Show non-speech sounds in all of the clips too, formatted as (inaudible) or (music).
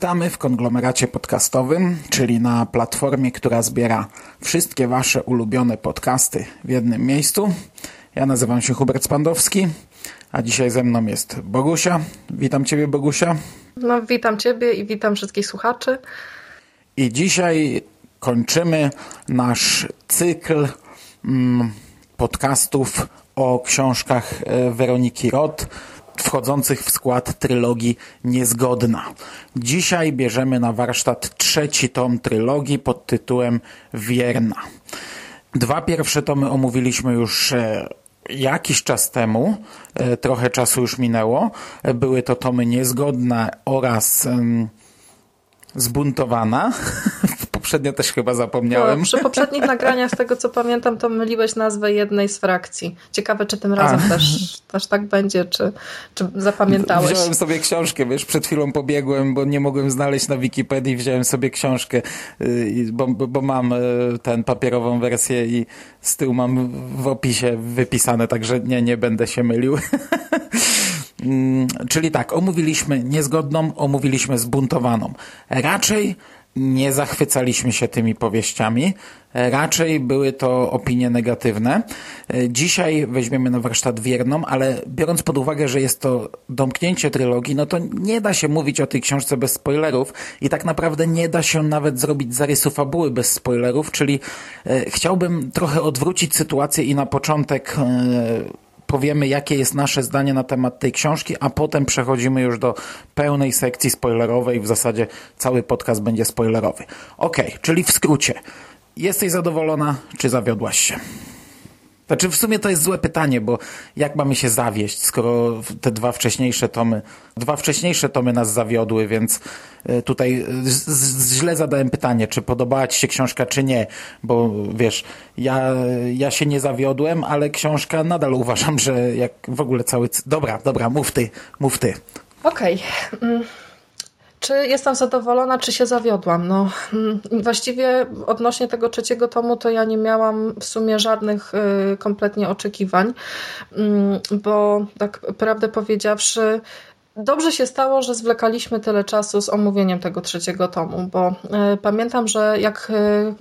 Witamy w konglomeracie podcastowym, czyli na platformie, która zbiera wszystkie Wasze ulubione podcasty w jednym miejscu. Ja nazywam się Hubert Spandowski, a dzisiaj ze mną jest Bogusia. Witam Ciebie, Bogusia. No, witam Ciebie i witam wszystkich słuchaczy. I dzisiaj kończymy nasz cykl mm, podcastów o książkach e, Weroniki Roth wchodzących w skład trylogii Niezgodna. Dzisiaj bierzemy na warsztat trzeci tom trylogii pod tytułem Wierna. Dwa pierwsze tomy omówiliśmy już e, jakiś czas temu, e, trochę czasu już minęło. Były to tomy Niezgodna oraz Zbuntowana. (laughs) Poprzednio też chyba zapomniałem. No, przy poprzednich nagraniach, z tego co pamiętam, to myliłeś nazwę jednej z frakcji. Ciekawe, czy tym razem też, też tak będzie, czy, czy zapamiętałeś. Wziąłem sobie książkę, wiesz, przed chwilą pobiegłem, bo nie mogłem znaleźć na Wikipedii, wziąłem sobie książkę, y, bo, bo mam y, tę papierową wersję i z tyłu mam w opisie wypisane, także nie, nie będę się mylił. (laughs) Mm, czyli tak, omówiliśmy niezgodną, omówiliśmy zbuntowaną. Raczej nie zachwycaliśmy się tymi powieściami. Raczej były to opinie negatywne. Dzisiaj weźmiemy na warsztat wierną, ale biorąc pod uwagę, że jest to domknięcie trylogii, no to nie da się mówić o tej książce bez spoilerów i tak naprawdę nie da się nawet zrobić zarysu fabuły bez spoilerów, czyli e, chciałbym trochę odwrócić sytuację i na początek e, powiemy, jakie jest nasze zdanie na temat tej książki, a potem przechodzimy już do pełnej sekcji spoilerowej. W zasadzie cały podcast będzie spoilerowy. Ok, czyli w skrócie. Jesteś zadowolona, czy zawiodłaś się? Znaczy w sumie to jest złe pytanie, bo jak mamy się zawieść, skoro te dwa wcześniejsze tomy, dwa wcześniejsze tomy nas zawiodły, więc e, tutaj źle zadałem pytanie, czy podobała Ci się książka, czy nie, bo wiesz, ja, ja się nie zawiodłem, ale książka nadal uważam, że jak w ogóle cały... Dobra, dobra, mów Ty, mów Ty. Okej. Okay. Czy jestem zadowolona, czy się zawiodłam? No, mm, właściwie odnośnie tego trzeciego tomu, to ja nie miałam w sumie żadnych y, kompletnie oczekiwań, mm, bo tak prawdę powiedziawszy, Dobrze się stało, że zwlekaliśmy tyle czasu z omówieniem tego trzeciego tomu, bo y, pamiętam, że jak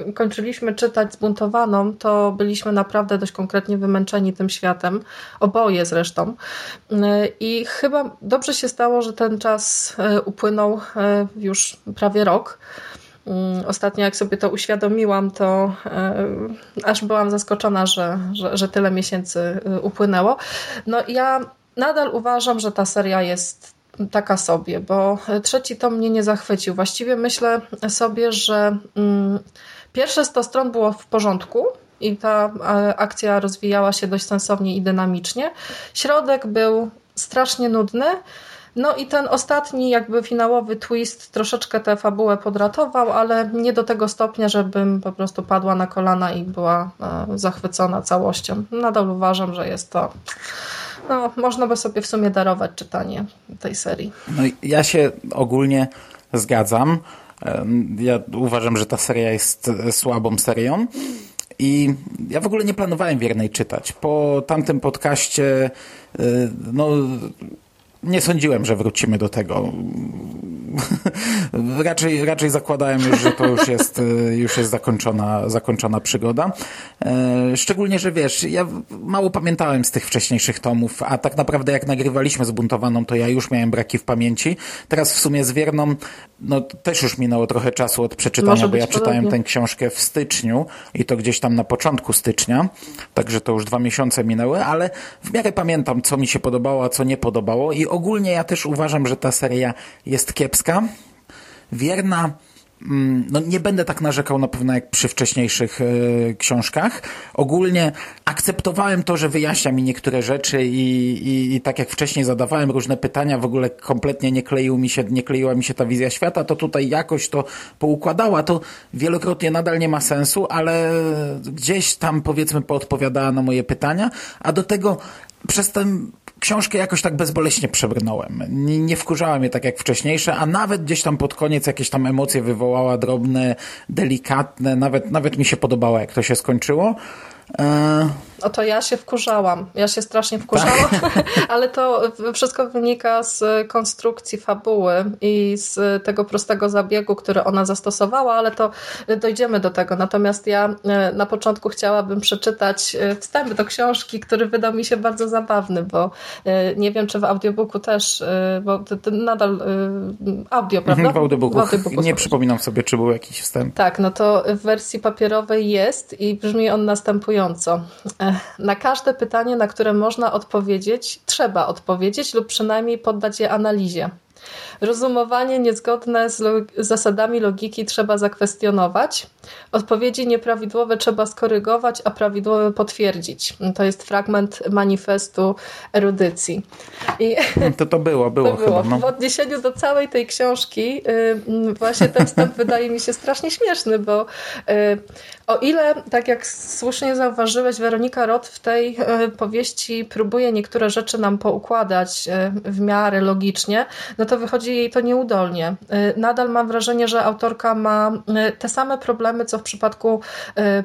y, kończyliśmy czytać Zbuntowaną, to byliśmy naprawdę dość konkretnie wymęczeni tym światem, oboje zresztą. Y, I chyba dobrze się stało, że ten czas upłynął już prawie rok. Mm, ostatnio, jak sobie to uświadomiłam, to aż byłam zaskoczona, że, że, że tyle miesięcy upłynęło. No, ja nadal uważam, że ta seria jest taka sobie, bo trzeci tom mnie nie zachwycił. Właściwie myślę sobie, że mm, pierwsze 100 stron było w porządku i ta e, akcja rozwijała się dość sensownie i dynamicznie. Środek był strasznie nudny. No i ten ostatni, jakby finałowy twist troszeczkę tę fabułę podratował, ale nie do tego stopnia, żebym po prostu padła na kolana i była e, zachwycona całością. Nadal uważam, że jest to no, można by sobie w sumie darować czytanie tej serii. No, ja się ogólnie zgadzam. Ja uważam, że ta seria jest słabą serią. I ja w ogóle nie planowałem Wiernej czytać. Po tamtym podcaście y, no, nie sądziłem, że wrócimy do tego. raczej, raczej zakładałem już, że to już jest, już jest zakończona, zakończona przygoda. E, szczególnie, że wiesz, ja mało pamiętałem z tych wcześniejszych tomów, a tak naprawdę jak nagrywaliśmy zbuntowaną, to ja już miałem braki w pamięci. Teraz w sumie z Wierną, no też już minęło trochę czasu od przeczytania, bo ja czytałem tę książkę w styczniu i to gdzieś tam na początku stycznia, także to już dwa miesiące minęły, ale w miarę pamiętam, co mi się podobało, a co nie podobało i ogólnie ja też uważam, że ta seria jest kiepska. Wierna mm, no nie będę tak narzekał na pewno jak przy wcześniejszych e, książkach. Ogólnie akceptowałem to, że wyjaśnia mi niektóre rzeczy i, i, i tak jak wcześniej zadawałem różne pytania, w ogóle kompletnie nie, kleił mi się, nie kleiła mi się ta wizja świata, to tutaj jakoś to poukładała. To wielokrotnie nadal nie ma sensu, ale gdzieś tam powiedzmy poodpowiadała na moje pytania, a do tego przez tę książkę jakoś tak bezboleśnie przebrnąłem. Nie, nie wkurzała mnie tak jak wcześniejsze, a nawet gdzieś tam pod koniec jakieś tam emocje wywołała, drobne, delikatne, nawet, nawet mi się podobało, jak to się skończyło. E... Oto ja się wkurzałam. Ja się strasznie wkurzałam, tak. (laughs) ale to wszystko wynika z konstrukcji fabuły i z tego prostego zabiegu, który ona zastosowała, ale to dojdziemy do tego. Natomiast ja e, na początku chciałabym przeczytać e, wstęp do książki, który wydał mi się bardzo zabawny, bo nie wiem, czy w audiobooku też, bo to, to nadal audio, prawda? Mhm, w audiobooku. W audiobooku nie przypominam sobie, czy był jakiś wstęp. Tak, no to w wersji papierowej jest i brzmi on następująco. Na każde pytanie, na które można odpowiedzieć, trzeba odpowiedzieć lub przynajmniej poddać je analizie. Rozumowanie niezgodne z log zasadami logiki trzeba zakwestionować. Odpowiedzi nieprawidłowe trzeba skorygować, a prawidłowe potwierdzić. To jest fragment manifestu erudycji. I to to było, (laughs) było, to było. Chyba, no. W odniesieniu do całej tej książki y, właśnie ten wstęp wydaje mi się strasznie śmieszny, bo y, o ile, tak jak słusznie zauważyłeś, Weronika Roth w tej y, powieści próbuje niektóre rzeczy nam poukładać w miarę logicznie, no to wychodzi jej to nieudolnie. Nadal mam wrażenie, że autorka ma te same problemy, co w przypadku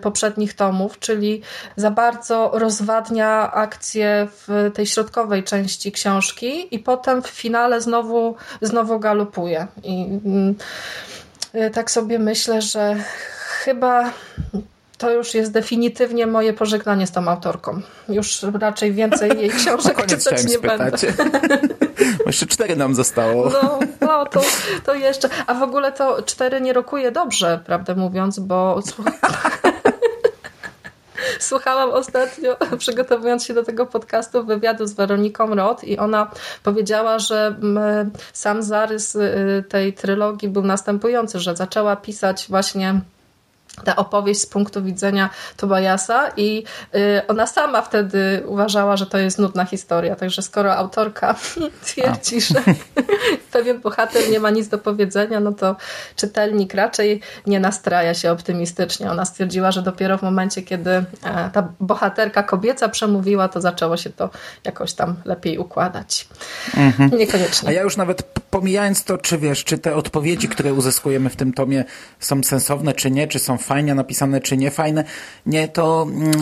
poprzednich tomów, czyli za bardzo rozwadnia akcję w tej środkowej części książki i potem w finale znowu, znowu galopuje. I mm, tak sobie myślę, że chyba to już jest definitywnie moje pożegnanie z tą autorką. Już raczej więcej jej (laughs) książek czytać nie będę. (laughs) Jeszcze cztery nam zostało. No, no to, to jeszcze. A w ogóle to cztery nie rokuje dobrze, prawdę mówiąc, bo (laughs) Słuchałam ostatnio, (laughs) przygotowując się do tego podcastu, wywiadu z Weroniką Roth i ona powiedziała, że sam zarys y, tej trylogii był następujący, że zaczęła pisać właśnie ta opowieść z punktu widzenia Tobiasa i y, ona sama wtedy uważała, że to jest nudna historia. Także skoro autorka (laughs) twierdzi, że (laughs) pewien bohater nie ma nic do powiedzenia, no to czytelnik raczej nie nastraja się optymistycznie. Ona stwierdziła, że dopiero w momencie, kiedy e, ta bohaterka kobieca przemówiła, to zaczęło się to jakoś tam lepiej układać. Mhm. Niekoniecznie. A ja już nawet pomijając to, czy wiesz, czy te odpowiedzi, które uzyskujemy w tym tomie są sensowne, czy nie, czy są fajnie napisane, czy nie fajne, nie, to mm,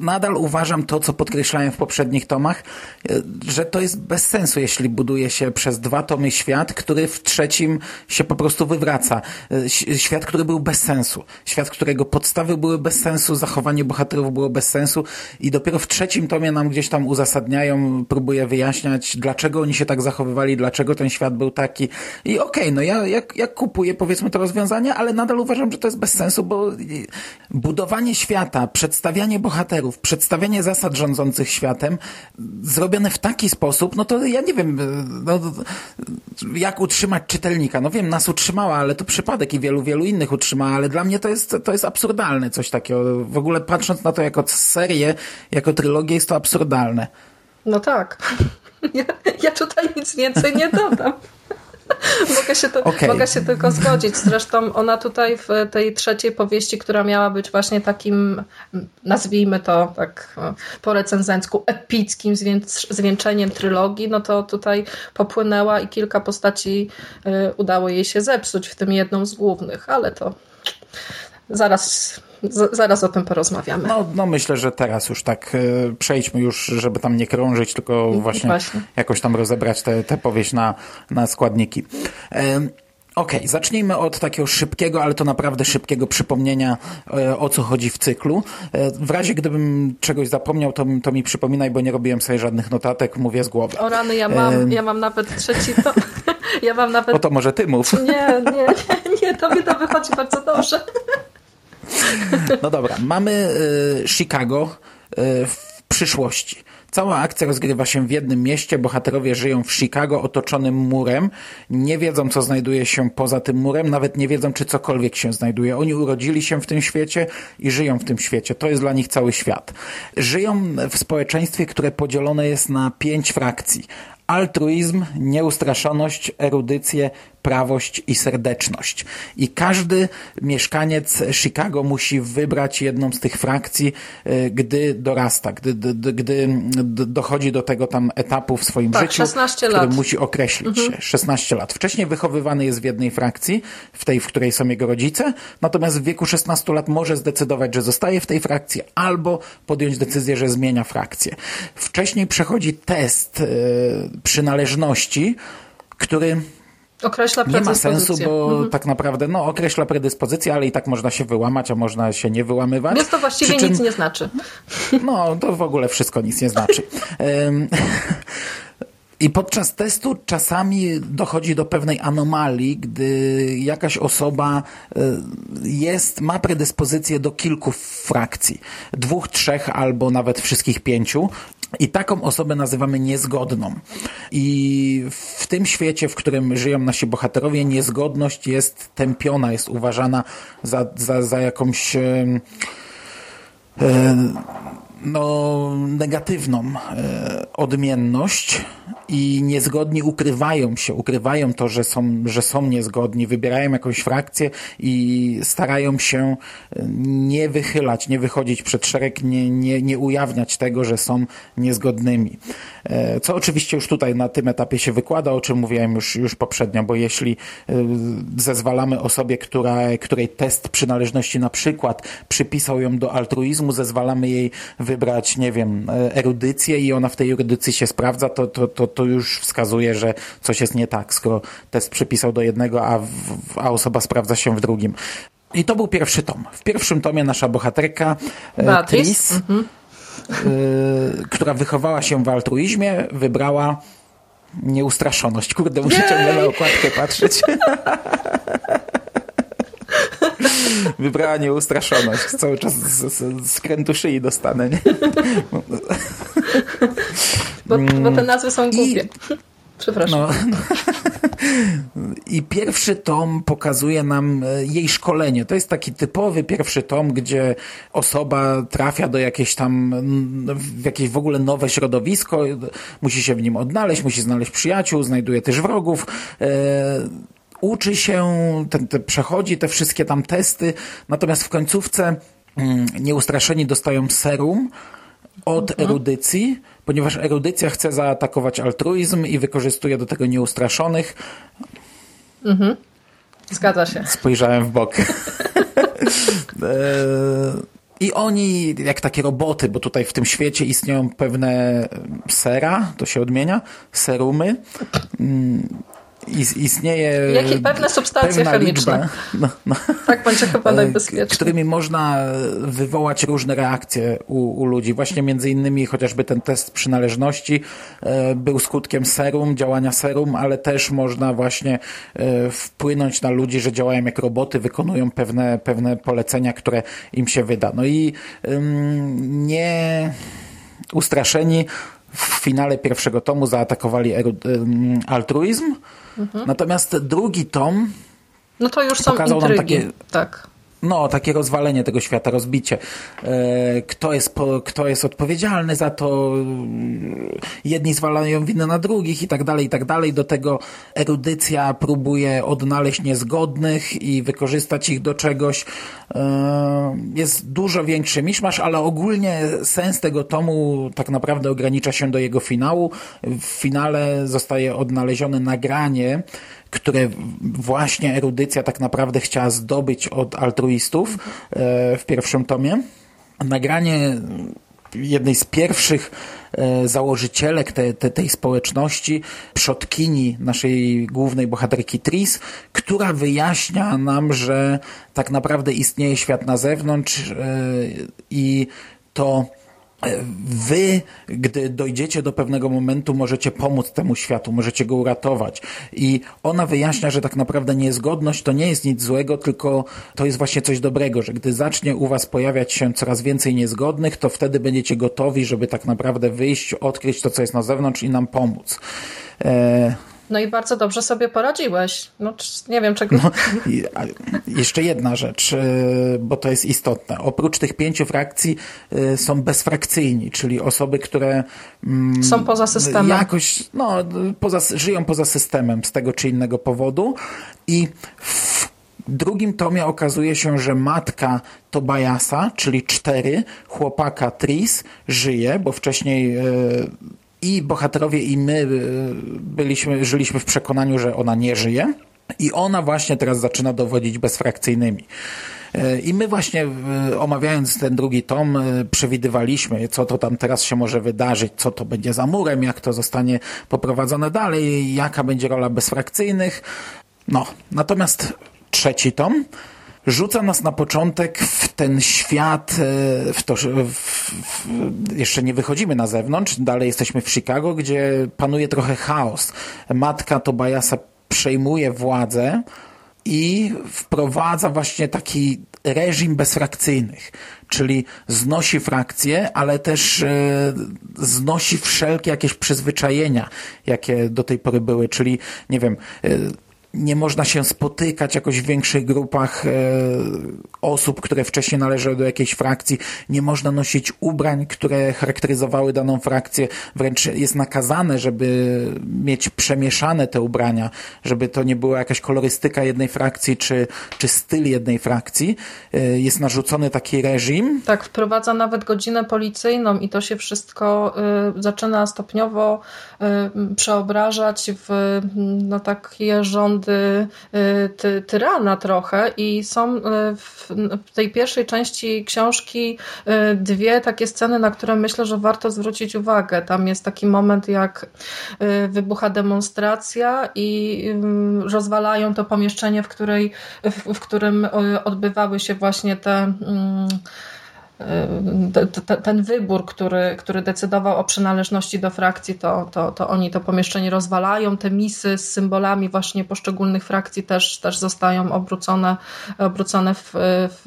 nadal uważam to, co podkreślałem w poprzednich tomach, e, że to jest bez sensu, jeśli buduje się przez dwa tomy świat, który w trzecim się po prostu wywraca. E, świat, który był bez sensu. Świat, którego podstawy były bez sensu, zachowanie bohaterów było bez sensu i dopiero w trzecim tomie nam gdzieś tam uzasadniają, próbuję wyjaśniać, dlaczego oni się tak zachowywali, dlaczego ten świat był taki. I okej, okay, no ja, ja, ja kupuję powiedzmy to rozwiązanie, ale nadal uważam, że to jest bez sensu, bo budowanie świata, przedstawianie bohaterów bohaterów, przedstawienie zasad rządzących światem zrobione w taki sposób, no to ja nie wiem, no, jak utrzymać czytelnika. No wiem, nas utrzymała, ale to przypadek i wielu, wielu innych utrzymała, ale dla mnie to jest, to jest absurdalne coś takiego. W ogóle patrząc na to jako serię, jako trylogię, jest to absurdalne. No tak. (laughs) Ja, ja tutaj nic więcej nie dodam. (laughs) (laughs) mogę, się to, okay. mogę się tylko zgodzić. Zresztą ona tutaj w tej trzeciej powieści, która miała być właśnie takim, nazwijmy to tak po recenzencku, epickim zwieńczeniem trylogii, no to tutaj popłynęła i kilka postaci y, udało jej się zepsuć, w tym jedną z głównych, ale to zaraz z, zaraz o tym porozmawiamy. No, no myślę, że teraz już tak e, przejdźmy już, żeby tam nie krążyć, tylko właśnie, właśnie. jakoś tam rozebrać tę powieść na, na składniki. E, Okej, okay, zacznijmy od takiego szybkiego, ale to naprawdę szybkiego przypomnienia, e, o co chodzi w cyklu. W razie gdybym czegoś zapomniał, to, to mi przypominaj, bo nie robiłem sobie żadnych notatek, mówię z głowy. O rany, ja mam, ja mam nawet trzeci to. (laughs) Ja mam nawet... O to może ty mów. Nie, nie, nie, nie, tobie to wychodzi bardzo dobrze. No dobra, mamy y, Chicago y, w przyszłości. Cała akcja rozgrywa się w jednym mieście. Bohaterowie żyją w Chicago otoczonym murem. Nie wiedzą, co znajduje się poza tym murem, nawet nie wiedzą, czy cokolwiek się znajduje. Oni urodzili się w tym świecie i żyją w tym świecie. To jest dla nich cały świat. Żyją w społeczeństwie, które podzielone jest na pięć frakcji altruizm, nieustraszoność, erudycję, prawość i serdeczność. I każdy mieszkaniec Chicago musi wybrać jedną z tych frakcji, e, gdy dorasta, gdy, gdy, gdy dochodzi do tego tam etapu w swoim tak, życiu, 16 który lat. musi określić mhm. się. 16 lat. Wcześniej wychowywany jest w jednej frakcji, w tej, w której są jego rodzice, natomiast w wieku 16 lat może zdecydować, że zostaje w tej frakcji albo podjąć decyzję, że zmienia frakcję. Wcześniej przechodzi test yy, przynależności, który Określa nie ma sensu, bo mhm. tak naprawdę no, określa predyspozycję, ale i tak można się wyłamać, a można się nie wyłamywać. Więc to właściwie czym, nic nie znaczy. No, to w ogóle wszystko nic nie znaczy. (laughs) I podczas testu czasami dochodzi do pewnej anomalii, gdy jakaś osoba e, jest, ma predyspozycję do kilku frakcji. Dwóch, trzech albo nawet wszystkich pięciu. I taką osobę nazywamy niezgodną. I w tym świecie, w którym żyją nasi bohaterowie, niezgodność jest tępiona, jest uważana za, za, za jakąś. E, no, negatywną e, odmienność i niezgodni ukrywają się, ukrywają to, że są, że są niezgodni, wybierają jakąś frakcję i starają się e, nie wychylać, nie wychodzić przed szereg, nie, nie, nie ujawniać tego, że są niezgodnymi. E, co oczywiście już tutaj na tym etapie się wykłada, o czym mówiłem już, już poprzednio, bo jeśli zezwalamy osobie, która, której test przynależności na przykład przypisał ją do altruizmu, zezwalamy jej wybrać, nie wiem, erudycję i ona w tej erudycji się sprawdza, to, to, to, to już wskazuje, że coś jest nie tak, skoro test przypisał do jednego, a, w, a osoba sprawdza się w drugim. I to był pierwszy tom. W pierwszym tomie nasza bohaterka e, Tris, mhm. y, która wychowała się w altruizmie, wybrała nieustraszoność. Kurde, muszę ciągle na okładkę patrzeć. (laughs) (laughs) Wybrała nieustraszoność. Cały czas z, z, z krętu szyi dostanę. Nie? (laughs) Bo, bo te nazwy są głupie. I... Przepraszam. No, (laughs) I pierwszy tom pokazuje nam e, jej szkolenie. To jest taki typowy pierwszy tom, gdzie osoba trafia do jakieś tam, w jakieś w ogóle nowe środowisko, musi się w nim odnaleźć, musi znaleźć przyjaciół, znajduje też wrogów. Uczy się, ten, ten, przechodzi te wszystkie tam testy, natomiast w końcówce mm, nieustraszeni dostają serum od mhm. erudycji, ponieważ erudycja chce zaatakować altruizm i wykorzystuje do tego nieustraszonych. Mhm. Zgadza się. Spojrzałem w bok. (laughs) E, I oni, jak takie roboty, bo tutaj w tym świecie istnieją pewne sera, to się odmienia, serumy, istnieje Jakie pewne substancje chemiczne. Liczba, no, no, tak będzie chyba e, najbezpieczniej. Którymi można wywołać różne reakcje u, u, ludzi. Właśnie między innymi chociażby ten test przynależności e, był skutkiem serum, działania serum, ale też można właśnie e, wpłynąć na ludzi, że działają jak roboty, wykonują pewne, pewne polecenia, które im się wyda. No i nie ustraszeni w finale pierwszego tomu zaatakowali altruizm, Mhm. Natomiast drugi tom no to już są pokazał intrygi. nam takie, tak. No, takie rozwalenie tego świata, rozbicie. E, kto jest, kto jest odpowiedzialny za to? Jedni zwalają winę na drugich i tak dalej, i tak dalej. Do tego erudycja próbuje odnaleźć niezgodnych i wykorzystać ich do czegoś. E, jest dużo większy miszmasz, ale ogólnie sens tego tomu tak naprawdę ogranicza się do jego finału. W finale zostaje odnalezione nagranie, które właśnie erudycja tak naprawdę chciała zdobyć od altruistów e, w pierwszym tomie. Nagranie jednej z pierwszych e, założycielek te, te, tej społeczności, przodkini naszej głównej bohaterki Tris, która wyjaśnia nam, że tak naprawdę istnieje świat na zewnątrz e, i to wy, gdy dojdziecie do pewnego momentu, możecie pomóc temu światu, możecie go uratować. I ona wyjaśnia, że tak naprawdę niezgodność to nie jest nic złego, tylko to jest właśnie coś dobrego, że gdy zacznie u was pojawiać się coraz więcej niezgodnych, to wtedy będziecie gotowi, żeby tak naprawdę wyjść, odkryć to, co jest na zewnątrz i nam pomóc. E no i bardzo dobrze sobie poradziłeś. No, nie wiem czego. No, jeszcze jedna rzecz, e, bo to jest istotne. Oprócz tych pięciu frakcji e, są bezfrakcyjni, czyli osoby, które mm, są poza systemem. Jakoś, no, poza, żyją poza systemem z tego czy innego powodu i w drugim tomie okazuje się, że matka Tobiasa, czyli cztery, chłopaka Tris, żyje, bo wcześniej e, i bohaterowie i my y, byliśmy, żyliśmy w przekonaniu, że ona nie żyje i ona właśnie teraz zaczyna dowodzić bezfrakcyjnymi. Y, I my właśnie omawiając ten drugi tom przewidywaliśmy, co to tam teraz się może wydarzyć, co to będzie za murem, jak to zostanie poprowadzone dalej, jaka będzie rola bezfrakcyjnych. No, natomiast trzeci tom rzuca nas na początek w ten świat, e, w to, w, w, jeszcze nie wychodzimy na zewnątrz, dalej jesteśmy w Chicago, gdzie panuje trochę chaos. Matka Tobiasa przejmuje władzę i wprowadza właśnie taki reżim bezfrakcyjnych, czyli znosi frakcje, ale też e, znosi wszelkie jakieś przyzwyczajenia, jakie do tej pory były, czyli nie wiem, e, nie można się spotykać jakoś w większych grupach e, osób, które wcześniej należały do jakiejś frakcji. Nie można nosić ubrań, które charakteryzowały daną frakcję. Wręcz jest nakazane, żeby mieć przemieszane te ubrania, żeby to nie była jakaś kolorystyka jednej frakcji, czy, czy styl jednej frakcji. E, jest narzucony taki reżim. Tak, wprowadza nawet godzinę policyjną i to się wszystko y, zaczyna stopniowo y, przeobrażać w no, takie rządy rządy y, ty, tyrana trochę i są y, w tej pierwszej części książki y, dwie takie sceny, na które myślę, że warto zwrócić uwagę. Tam jest taki moment, jak wybucha demonstracja i rozwalają to pomieszczenie, w, której, w, w którym odbywały się właśnie te mm, ten wybór, który, który decydował o przynależności do frakcji, to, to, to oni to pomieszczenie rozwalają. Te misy z symbolami właśnie poszczególnych frakcji też, też zostają obrócone, obrócone w, w,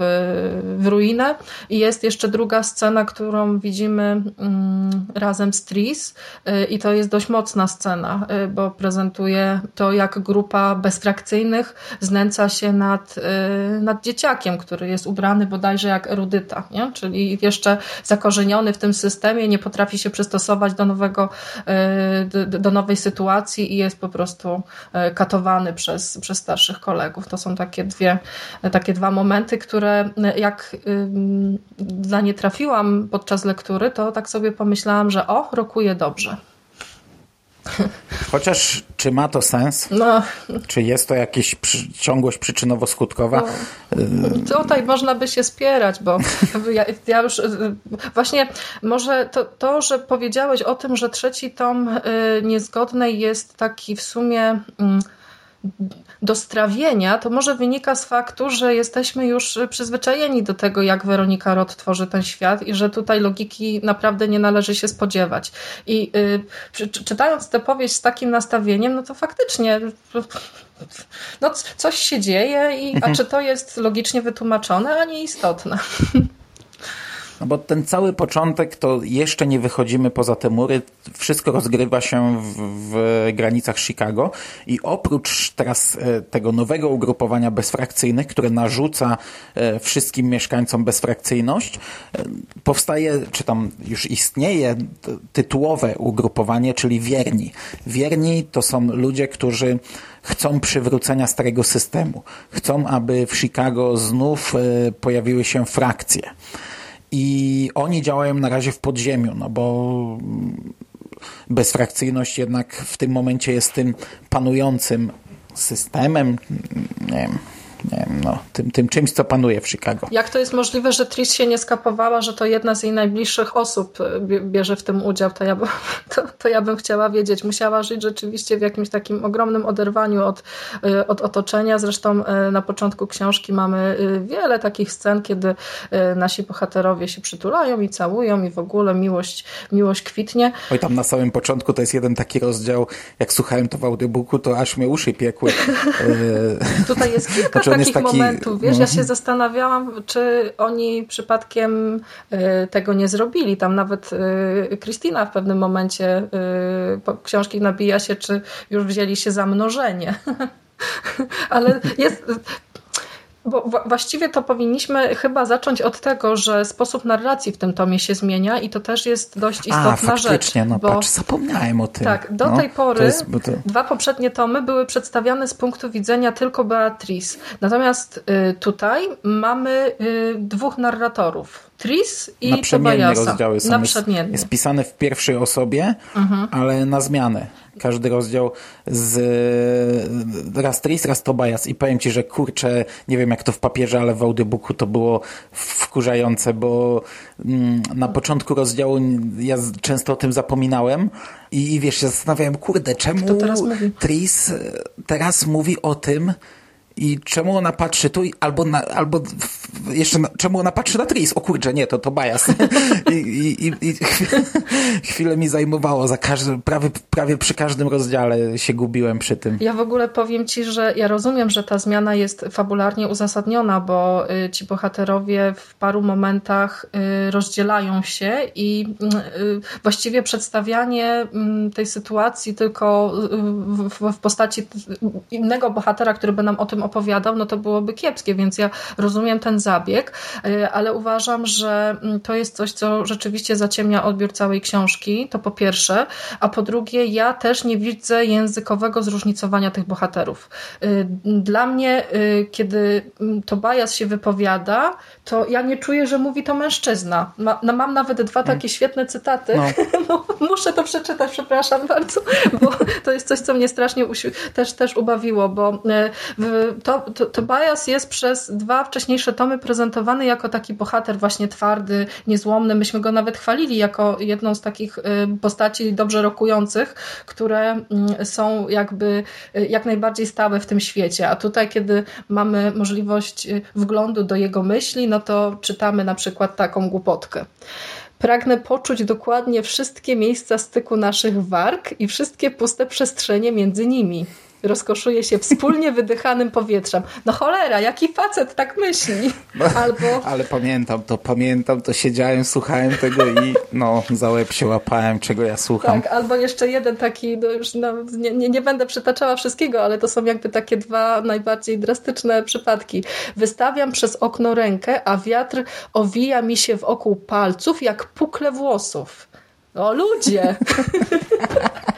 w ruinę. I jest jeszcze druga scena, którą widzimy mm, razem z Tris y, i to jest dość mocna scena, y, bo prezentuje to, jak grupa bezfrakcyjnych znęca się nad, y, nad dzieciakiem, który jest ubrany bodajże jak erudyta, nie? Czyli jeszcze zakorzeniony w tym systemie, nie potrafi się przystosować do nowego, e, do nowej sytuacji i jest po prostu e, katowany przez, przez starszych kolegów. To są takie dwie, takie dwa momenty, które jak dla nie trafiłam podczas lektury, to tak sobie pomyślałam, że o, rokuje dobrze. Chociaż czy ma to sens? No. Czy jest to jakaś przy, ciągłość przyczynowo-skutkowa? No. Tutaj można by się spierać, bo ja, ja, już właśnie może to, to, że powiedziałeś o tym, że trzeci tom y, niezgodnej jest taki w sumie. Mm, do strawienia, to może wynika z faktu, że jesteśmy już przyzwyczajeni do tego, jak Weronika Roth tworzy ten świat i że tutaj logiki naprawdę nie należy się spodziewać. I y, czytając tę powieść z takim nastawieniem, no to faktycznie no, coś się dzieje, i, a mhm. czy to jest logicznie wytłumaczone, a nie istotne. (laughs) No bo ten cały początek to jeszcze nie wychodzimy poza te mury. Wszystko rozgrywa się w, w granicach Chicago i oprócz teraz e, tego nowego ugrupowania bezfrakcyjnych, które narzuca e, wszystkim mieszkańcom bezfrakcyjność, e, powstaje, czy tam już istnieje tytułowe ugrupowanie, czyli wierni. Wierni to są ludzie, którzy chcą przywrócenia starego systemu. Chcą, aby w Chicago znów pojawiły się frakcje i oni działają na razie w podziemiu, no bo bezfrakcyjność jednak w tym momencie jest tym panującym systemem, nie wiem, nie wiem, no, tym, tym czymś, co panuje w Chicago. Jak to jest możliwe, że Tris się nie skapowała, że to jedna z jej najbliższych osób e, bierze w tym udział, to ja, (laughs) to, to ja bym chciała wiedzieć. Musiała żyć rzeczywiście w jakimś takim ogromnym oderwaniu od, e, od otoczenia. Zresztą e, na początku książki mamy wiele takich scen, kiedy nasi bohaterowie się przytulają i całują i w ogóle miłość, miłość kwitnie. Oj, tam na samym początku to jest jeden taki rozdział, jak słuchałem to w audiobooku, to aż mnie uszy piekły. (laughs) Tutaj jest (laughs) kilka znaczy takich taki, momentów, wiesz, no. ja się zastanawiałam, czy oni przypadkiem y, tego nie zrobili. Tam nawet Kristina y, w pewnym momencie y, książki nabija się, czy już wzięli się za mnożenie. (laughs) Ale jest bo właściwie to powinniśmy chyba zacząć od tego, że sposób narracji w tym tomie się zmienia i to też jest dość istotna A, rzecz. no bo patrz, zapomniałem o tym. Tak, do no, tej pory jest, to... dwa poprzednie tomy były przedstawiane z punktu widzenia tylko Beatrice. Natomiast y, tutaj mamy y, dwóch narratorów. Tris i Naprzemienne rozdziały są. Naprzemienne. Jest, jest pisane w pierwszej osobie, mhm. ale na zmianę każdy rozdział z raz Tris, raz Tobias i powiem ci, że kurczę, nie wiem jak to w papierze, ale w audiobooku to było wkurzające, bo mm, na początku rozdziału ja często o tym zapominałem i, i wiesz, się zastanawiałem, kurde, czemu teraz Tris teraz mówi o tym, i czemu ona patrzy tu, albo, na, albo jeszcze na, czemu ona patrzy na Tris? O kurczę, nie, to to bias. (laughs) I, i, i, i (laughs) chwilę mi zajmowało, za każdym, prawie, prawie przy każdym rozdziale się gubiłem przy tym. Ja w ogóle powiem ci, że ja rozumiem, że ta zmiana jest fabularnie uzasadniona, bo y, ci bohaterowie w paru momentach y, rozdzielają się i y, właściwie przedstawianie mm, tej sytuacji tylko w, w postaci innego bohatera, który by nam o tym opowiadał, no to byłoby kiepskie, więc ja rozumiem ten zabieg, e, ale uważam, że mm, to jest coś, co rzeczywiście zaciemnia odbiór całej książki, to po pierwsze, a po drugie ja też nie widzę językowego zróżnicowania tych bohaterów. E, dla mnie, e, kiedy mm, Tobias się wypowiada, to ja nie czuję, że mówi to mężczyzna. Ma, no mam nawet dwa mm. takie świetne cytaty. (laughs) No. Muszę to przeczytać, przepraszam bardzo, bo to jest coś, co mnie strasznie też, też ubawiło, bo w, to, to, Tobias jest przez dwa wcześniejsze tomy prezentowany jako taki bohater właśnie twardy, niezłomny. Myśmy go nawet chwalili jako jedną z takich y, postaci dobrze rokujących, które mm, są jakby y, jak najbardziej stałe w tym świecie. A tutaj, kiedy mamy możliwość y, wglądu do jego myśli, no to czytamy na przykład taką głupotkę. Pragnę poczuć dokładnie wszystkie miejsca styku naszych warg i wszystkie puste przestrzenie między nimi rozkoszuje się wspólnie wydychanym powietrzem. No cholera, jaki facet tak myśli? No, albo... Ale pamiętam to, pamiętam to, siedziałem, słuchałem tego i no, za łeb się łapałem, czego ja słucham. Tak, albo jeszcze jeden taki, no już no, nie, nie, nie będę przytaczała wszystkiego, ale to są jakby takie dwa najbardziej drastyczne przypadki. Wystawiam przez okno rękę, a wiatr owija mi się wokół palców jak pukle włosów. O ludzie! (laughs)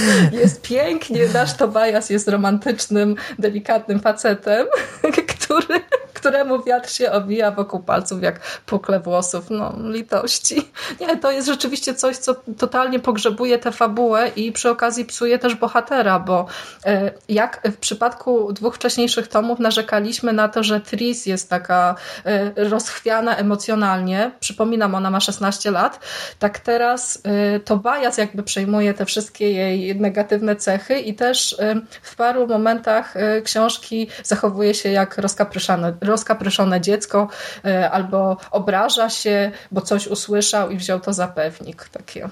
(laughs) Jest pięknie, nasz Tobias jest romantycznym, delikatnym facetem, (laughs) który, któremu wiatr się owija wokół palców jak pukle włosów. No, litości. Nie, to jest rzeczywiście coś, co totalnie pogrzebuje tę fabułę i przy okazji psuje też bohatera, bo e, jak w przypadku dwóch wcześniejszych tomów narzekaliśmy na to, że Tris jest taka e, rozchwiana emocjonalnie, przypominam, ona ma 16 lat, tak teraz e, Tobias jakby przejmuje te wszystkie jej negatywne cechy i też w paru momentach książki zachowuje się jak rozkapryszone, rozkapryszone dziecko albo obraża się, bo coś usłyszał i wziął to za pewnik. Takie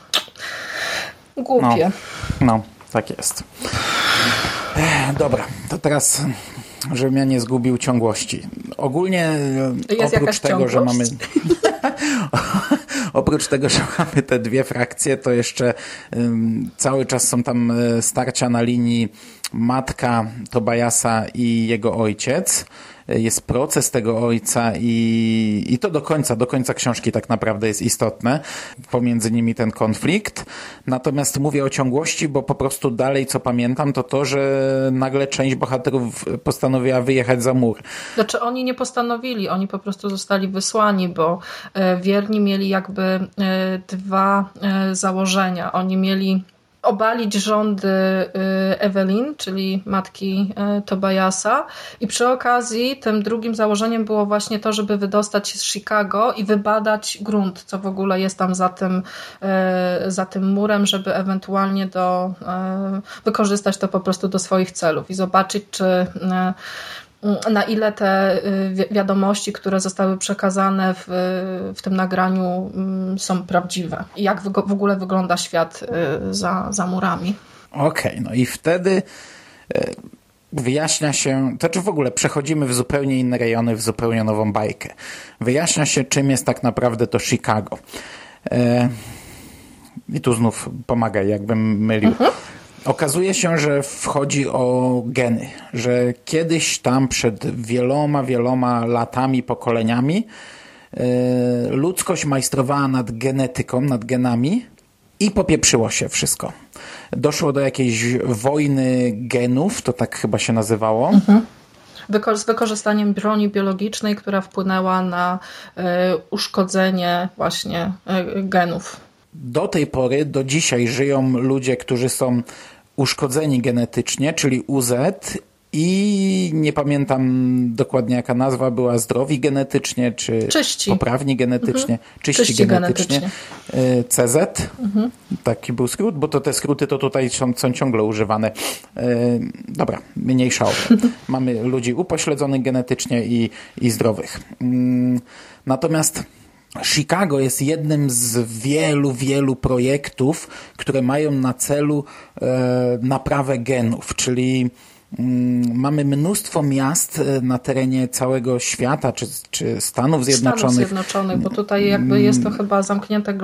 głupie. No, no tak jest. Dobra, to teraz żebym ja nie zgubił ciągłości. Ogólnie jest oprócz tego, ciągłość? że mamy (laughs) oprócz tego, że mamy te dwie frakcje, to jeszcze um, cały czas są tam e, starcia na linii matka Tobajasa i jego ojciec jest proces tego ojca i, i to do końca, do końca książki tak naprawdę jest istotne, pomiędzy nimi ten konflikt. Natomiast mówię o ciągłości, bo po prostu dalej co pamiętam to to, że nagle część bohaterów postanowiła wyjechać za mur. Znaczy oni nie postanowili, oni po prostu zostali wysłani, bo e, wierni mieli jakby e, dwa e, założenia. Oni mieli obalić rządy Evelyn, czyli matki Tobiasa. I przy okazji tym drugim założeniem było właśnie to, żeby wydostać się z Chicago i wybadać grunt, co w ogóle jest tam za tym, za tym murem, żeby ewentualnie do, wykorzystać to po prostu do swoich celów i zobaczyć, czy na ile te y, wiadomości, które zostały przekazane w, w tym nagraniu mm, są prawdziwe i jak w ogóle wygląda świat y, za, za murami. Okej, okay, no i wtedy y, wyjaśnia się, to czy w ogóle przechodzimy w zupełnie inne rejony, w zupełnie nową bajkę. Wyjaśnia się, czym jest tak naprawdę to Chicago. I tu znów pomagaj, jakbym mylił. Mhm. Okazuje się, że wchodzi o geny, że kiedyś tam przed wieloma, wieloma latami, pokoleniami yy, ludzkość majstrowała nad genetyką, nad genami i popieprzyło się wszystko. Doszło do jakiejś wojny genów, to tak chyba się nazywało. Mhm z wykorzystaniem broni biologicznej, która wpłynęła na y, uszkodzenie właśnie y, genów do tej pory, do dzisiaj żyją ludzie, którzy są uszkodzeni genetycznie, czyli UZ i nie pamiętam dokładnie jaka nazwa była, zdrowi genetycznie, czy Czyści. poprawni genetycznie, mhm. czyści, czyści genetycznie. genetycznie. CZ, mhm. taki był skrót, bo to te skróty to tutaj są, są ciągle używane. E, dobra, mniejsza o (laughs) Mamy ludzi upośledzonych genetycznie i, i zdrowych. Mm, natomiast Chicago jest jednym z wielu, wielu projektów, które mają na celu e, naprawę genów, czyli mamy mnóstwo miast e, na terenie całego świata, czy, czy Stanów Zjednoczonych. Stanów Zjednoczonych, bo tutaj jakby jest to mm. chyba zamknięte y,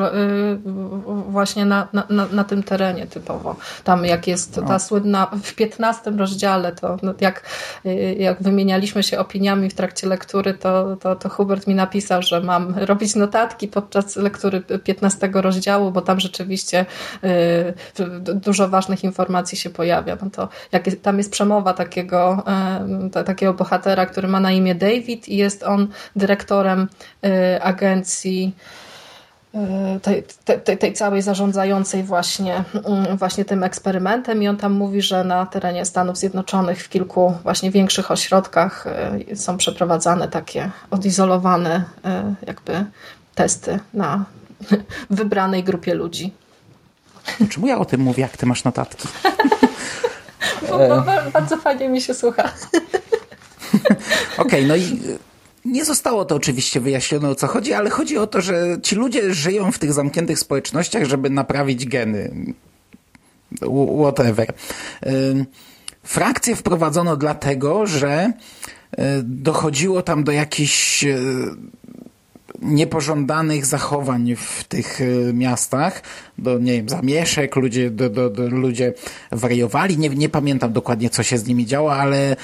właśnie na, na, na tym terenie typowo. Tam jak jest ta słynna, w 15 rozdziale, to no, jak, y, jak wymienialiśmy się opiniami w trakcie lektury, to, to, to Hubert mi napisał, że mam robić notatki podczas lektury 15 rozdziału, bo tam rzeczywiście y, dużo ważnych informacji się pojawia. No to jak tam jest przemowa takiego, takiego bohatera, który ma na imię David i jest on dyrektorem e, agencji e, tej, tej, tej, całej zarządzającej właśnie, mm, właśnie tym eksperymentem i on tam mówi, że na terenie Stanów Zjednoczonych w kilku właśnie większych ośrodkach e, są przeprowadzane takie odizolowane jakby testy na (laughs) wybranej grupie ludzi. Czemu ja o tym mówię, jak ty masz notatki? (laughs) Bardzo fajnie mi się słucha. (laughs) Okej, okay, no i nie zostało to oczywiście wyjaśnione o co chodzi, ale chodzi o to, że ci ludzie żyją w tych zamkniętych społecznościach, żeby naprawić geny. Whatever. Frakcje wprowadzono dlatego, że dochodziło tam do jakichś niepożądanych zachowań w tych miastach, do, nie wiem, zamieszek, ludzie, do, do, do, ludzie wariowali. Nie, nie pamiętam dokładnie, co się z nimi działo, ale e,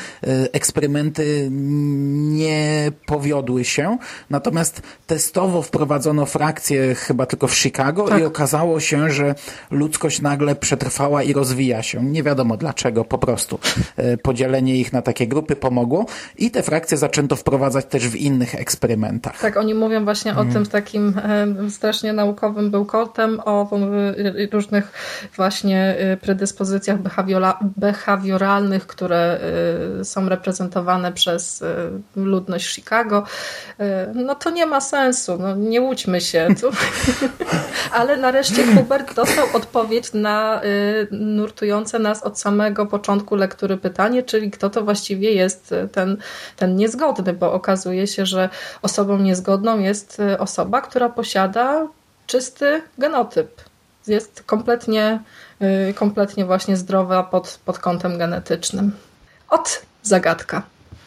eksperymenty nie powiodły się. Natomiast testowo wprowadzono frakcję chyba tylko w Chicago tak. i okazało się, że ludzkość nagle przetrwała i rozwija się. Nie wiadomo dlaczego, po prostu. E, podzielenie ich na takie grupy pomogło i te frakcje zaczęto wprowadzać też w innych eksperymentach. Tak, oni mówią właśnie mhm. o tym w takim e, strasznie naukowym bełkotem, o różnych właśnie y, predyspozycjach behawioralnych, które y, są reprezentowane przez ludność Chicago, no to nie ma sensu, no nie łudźmy się. Tu. (laughs) Ale nareszcie Hubert dostał odpowiedź na nurtujące nas od samego początku lektury pytanie, czyli kto to właściwie jest ten, ten niezgodny, bo okazuje się, że osobą niezgodną jest osoba, która posiada czysty genotyp jest kompletnie, y, kompletnie właśnie zdrowa pod, pod kątem genetycznym. Od zagadka.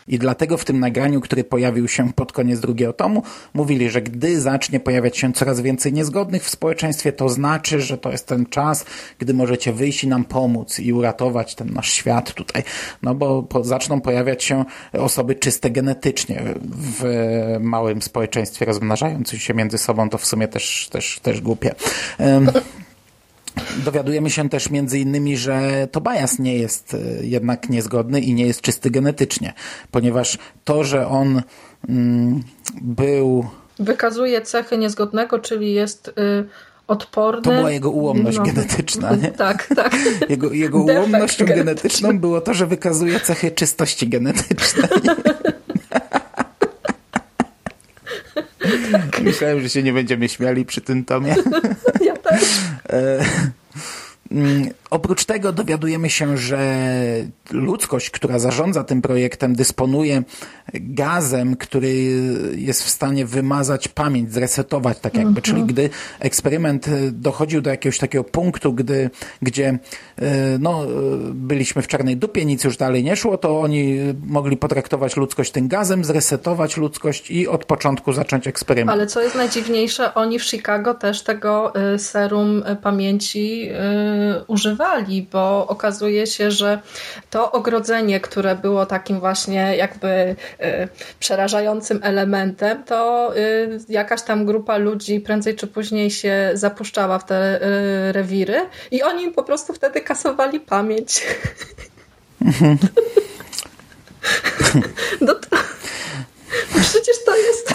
I dlatego w tym nagraniu, który pojawił się pod koniec drugiego tomu, mówili, że gdy zacznie pojawiać się coraz więcej niezgodnych w społeczeństwie, to znaczy, że to jest ten czas, gdy możecie wyjść i nam pomóc i uratować ten nasz świat tutaj. No bo po, zaczną pojawiać się osoby czyste genetycznie w małym społeczeństwie rozmnażającym się między sobą, to w sumie też, też, też głupie. Um, Dowiadujemy się też między innymi, że Tobias nie jest e, jednak niezgodny i nie jest czysty genetycznie, ponieważ to, że on mm, był... Wykazuje cechy niezgodnego, czyli jest y, odporny. To była jego ułomność no. genetyczna, nie? (laughs) Tak, tak. (laughs) Jego, jego ułomnością genetyczną było to, że wykazuje cechy czystości genetycznej. (laughs) Tak. Myślałem, że się nie będziemy śmiali przy tym tomie. Też. (laughs) E, oprócz tego dowiadujemy się, że ludzkość, która zarządza tym projektem, dysponuje gazem, który jest w stanie wymazać pamięć, zresetować tak jakby. Mhm. Czyli gdy eksperyment dochodził do jakiegoś takiego punktu, gdy, gdzie e, no, byliśmy w czarnej dupie, nic już dalej nie szło, to oni mogli potraktować ludzkość tym gazem, zresetować ludzkość i od początku zacząć eksperyment. Ale co jest najdziwniejsze, oni w Chicago też tego e, serum pamięci e, bo okazuje się, że to ogrodzenie, które było takim właśnie jakby y, przerażającym elementem, to y, jakaś tam grupa ludzi prędzej czy później się zapuszczała w te y, rewiry i oni po prostu wtedy kasowali pamięć. (laughs) no to, (laughs) przecież to jest...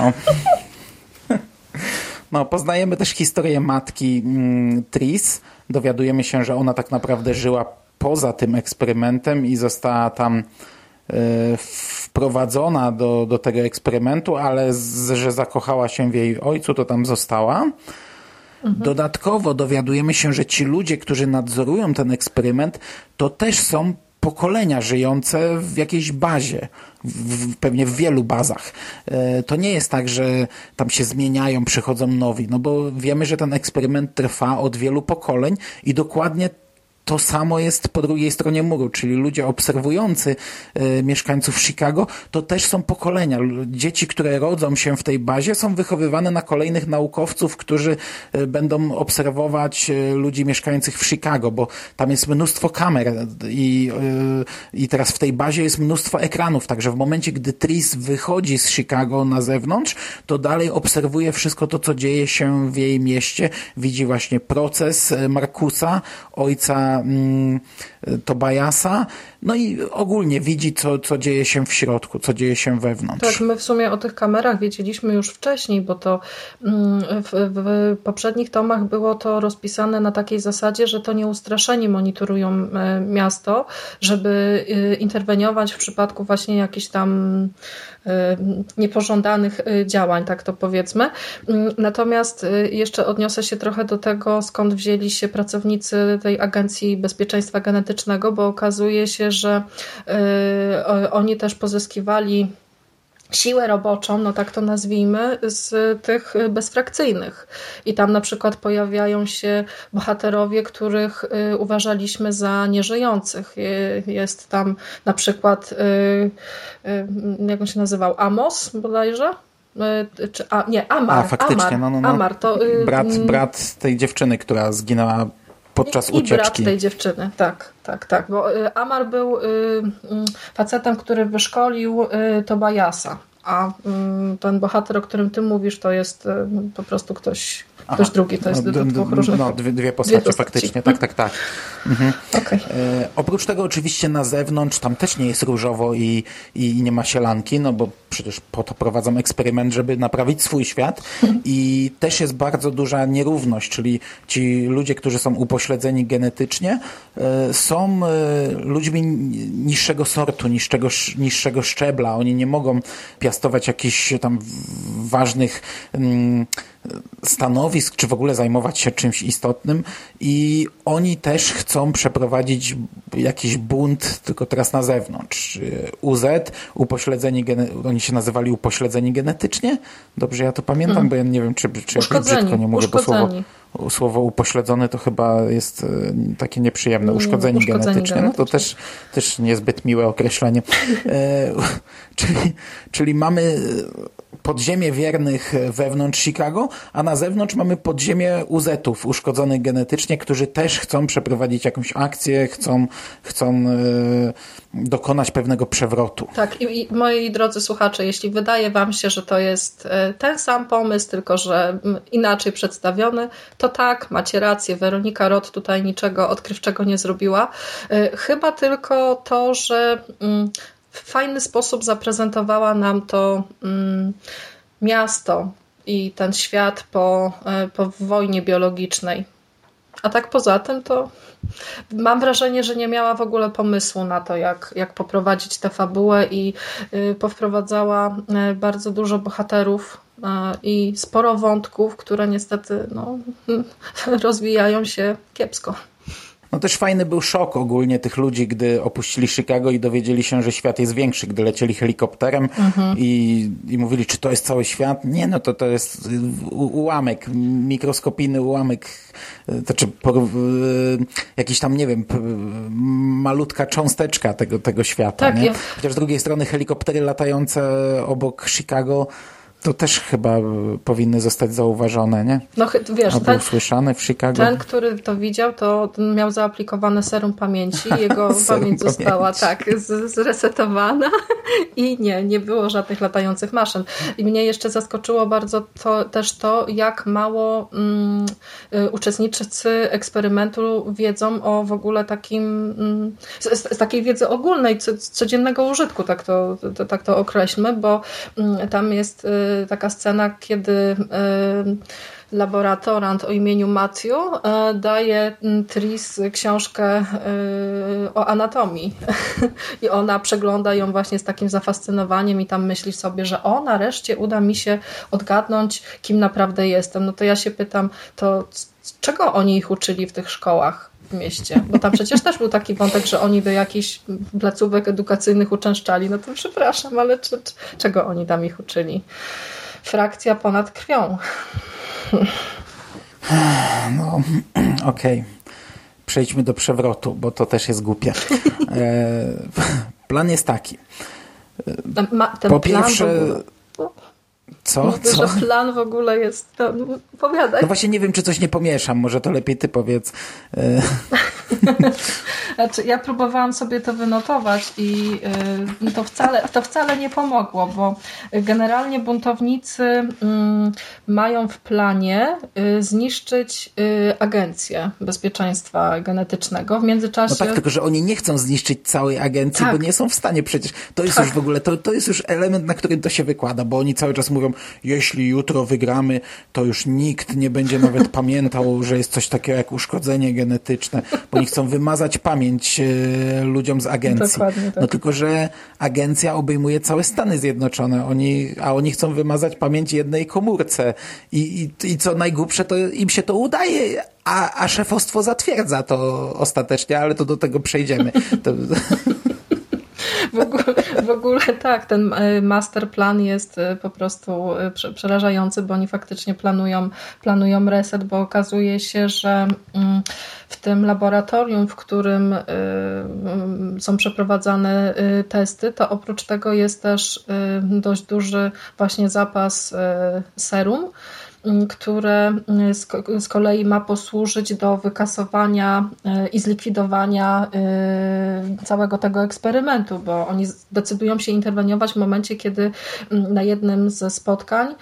No. Poznajemy też historię matki mm, Tris. Dowiadujemy się, że ona tak naprawdę żyła poza tym eksperymentem i została tam y, wprowadzona do, do tego eksperymentu, ale z, że zakochała się w jej ojcu, to tam została. Mhm. Dodatkowo dowiadujemy się, że ci ludzie, którzy nadzorują ten eksperyment, to też są pokolenia żyjące w jakiejś bazie, w, pewnie w wielu bazach. E, to nie jest tak, że tam się zmieniają, przychodzą nowi, no bo wiemy, że ten eksperyment trwa od wielu pokoleń i dokładnie to samo jest po drugiej stronie muru, czyli ludzie obserwujący y, mieszkańców Chicago, to też są pokolenia. Dzieci, które rodzą się w tej bazie, są wychowywane na kolejnych naukowców, którzy y, będą obserwować y, ludzi mieszkających w Chicago, bo tam jest mnóstwo kamer i, i teraz w tej bazie jest mnóstwo ekranów, także w momencie, gdy Tris wychodzi z Chicago na zewnątrz, to dalej obserwuje wszystko to, co dzieje się w jej mieście. Widzi właśnie proces Markusa, ojca Mm, Tobiasa, no i ogólnie widzi, co, co dzieje się w środku, co dzieje się wewnątrz. Tak, my w sumie o tych kamerach wiedzieliśmy już wcześniej, bo to mm, w, w poprzednich tomach było to rozpisane na takiej zasadzie, że to nieustraszeni monitorują e, miasto, żeby e, interweniować w przypadku właśnie jakichś tam niepożądanych działań, tak to powiedzmy. Mm, natomiast jeszcze odniosę się trochę do tego, skąd wzięli się pracownicy tej Agencji Bezpieczeństwa Genetycznego, bo okazuje się, że y, oni też pozyskiwali siłę roboczą, no tak to nazwijmy, z tych bezfrakcyjnych. I tam na przykład pojawiają się bohaterowie, których y, uważaliśmy za nieżyjących. Jest tam na przykład, y, jak on się nazywał, Amos bodajże? Czy, a, nie, Amar. A, faktycznie, Amar, no, no, no. Amar to, brat, brat tej dziewczyny, która zginęła podczas I, ucieczki. I tej dziewczyny, tak, tak, tak. Bo y, Amar był y, y, facetem, który wyszkolił Tobiasa, a ten bohater, o którym ty mówisz, to jest po prostu ktoś Aha. Ktoś drugi, to jest no, dwóch różnych... No, dwie, dwie, postacie, dwie faktycznie, tak, tak, tak. Mhm. Okay. E, oprócz tego oczywiście na zewnątrz tam też nie jest różowo i, i nie ma sielanki, no bo przecież po to prowadzą eksperyment, żeby naprawić swój świat i też jest bardzo duża nierówność, czyli ci ludzie, którzy są upośledzeni genetycznie e, są e, ludźmi niższego sortu, niższego, niższego szczebla. Oni nie mogą piastować jakichś tam ważnych mm, stanowisk, czy w ogóle zajmować się czymś istotnym i oni też chcą przeprowadzić jakiś bunt, tylko teraz na zewnątrz. UZ, upośledzeni, oni się nazywali upośledzeni genetycznie? Dobrze ja to pamiętam, hmm. bo ja nie wiem, czy, czy ja brzydko nie mówię, bo słowo, słowo upośledzony to chyba jest e, takie nieprzyjemne. Uszkodzeni, uszkodzeni genetycznie. No to też, też niezbyt miłe określenie. E, (laughs) czyli, czyli mamy podziemie wiernych wewnątrz Chicago, a na zewnątrz mamy podziemie UZ-ów uszkodzonych genetycznie, którzy też chcą przeprowadzić jakąś akcję, chcą, chcą e, dokonać pewnego przewrotu. Tak i, i moi drodzy słuchacze, jeśli wydaje wam się, że to jest e, ten sam pomysł, tylko że inaczej przedstawiony, to tak, macie rację, Weronika Rot tutaj niczego odkrywczego nie zrobiła. E, chyba tylko to, że mm, w fajny sposób zaprezentowała nam to mm, miasto i ten świat po, po wojnie biologicznej. A tak poza tym to mam wrażenie, że nie miała w ogóle pomysłu na to, jak, jak poprowadzić tę fabułę i y, powprowadzała y, bardzo dużo bohaterów y, i sporo wątków, które niestety no, (laughs) rozwijają się kiepsko. No też fajny był szok ogólnie tych ludzi, gdy opuścili Chicago i dowiedzieli się, że świat jest większy, gdy lecieli helikopterem mhm. i, i mówili, czy to jest cały świat? Nie, no to to jest ułamek, mikroskopijny ułamek, to czy po, jakiś tam, nie wiem, malutka cząsteczka tego, tego świata. Tak, nie? Chociaż z drugiej strony helikoptery latające obok Chicago to też chyba powinny zostać zauważone, nie? No wiesz, Albo ten, usłyszane w Chicago. Ten, który to widział, to miał zaaplikowane serum pamięci. Jego (laughs) pamięć została tak zresetowana (laughs) i nie, nie było żadnych latających maszyn. I mnie jeszcze zaskoczyło bardzo to, też to, jak mało um, uczestnicy eksperymentu wiedzą o w ogóle takim um, z, z, takiej wiedzy ogólnej, codziennego użytku, tak to, to, tak to określmy, bo um, tam jest y, taka scena, kiedy y, laboratorant o imieniu Matthew y, daje Tris książkę y, o anatomii (laughs) i ona przegląda ją właśnie z takim zafascynowaniem i tam myśli sobie, że o, nareszcie uda mi się odgadnąć, kim naprawdę jestem. No to ja się pytam, to czego oni ich uczyli w tych szkołach? W mieście, bo tam przecież też był taki wątek, że oni by jakichś placówek edukacyjnych uczęszczali, no to przepraszam, ale czy, czego oni tam ich uczyli? Frakcja ponad krwią. No, (clears throat) okej. Okay. Przejdźmy do przewrotu, bo to też jest głupie. E, plan jest taki. Ma, po pierwsze... Co? Mówię, Co? że plan w ogóle jest... No, powiadaj. No właśnie nie wiem, czy coś nie pomieszam. Może to lepiej ty powiedz. E, (laughs) Znaczy, ja próbowałam sobie to wynotować i y, to wcale, to wcale nie pomogło, bo generalnie buntownicy mm, mają w planie y, zniszczyć y, agencję bezpieczeństwa genetycznego. W międzyczasie... No tak, tylko że oni nie chcą zniszczyć całej agencji, tak. bo nie są w stanie przecież. To jest tak. już w ogóle, to, to jest już element, na którym to się wykłada, bo oni cały czas mówią, jeśli jutro wygramy, to już nikt nie będzie nawet (laughs) pamiętał, że jest coś takiego jak uszkodzenie genetyczne, bo oni chcą wymazać pamięć e, ludziom z agencji. Dokładnie, tak. No tylko, że agencja obejmuje całe Stany Zjednoczone, oni, a oni chcą wymazać pamięć jednej komórce. I, i, i co najgłupsze, to im się to udaje, a, a szefostwo zatwierdza to ostatecznie, ale to do tego przejdziemy. To... (laughs) W ogóle, (laughs) tak, ten e, masterplan jest e, po prostu przerażający, bo oni faktycznie planują, planują reset, bo okazuje się, że mm, w tym laboratorium, w którym y, są przeprowadzane testy, to oprócz tego jest też dość duży właśnie zapas serum które z kolei ma posłużyć do wykasowania e, i zlikwidowania e, całego tego eksperymentu, bo oni decydują się interweniować w momencie, kiedy na jednym ze spotkań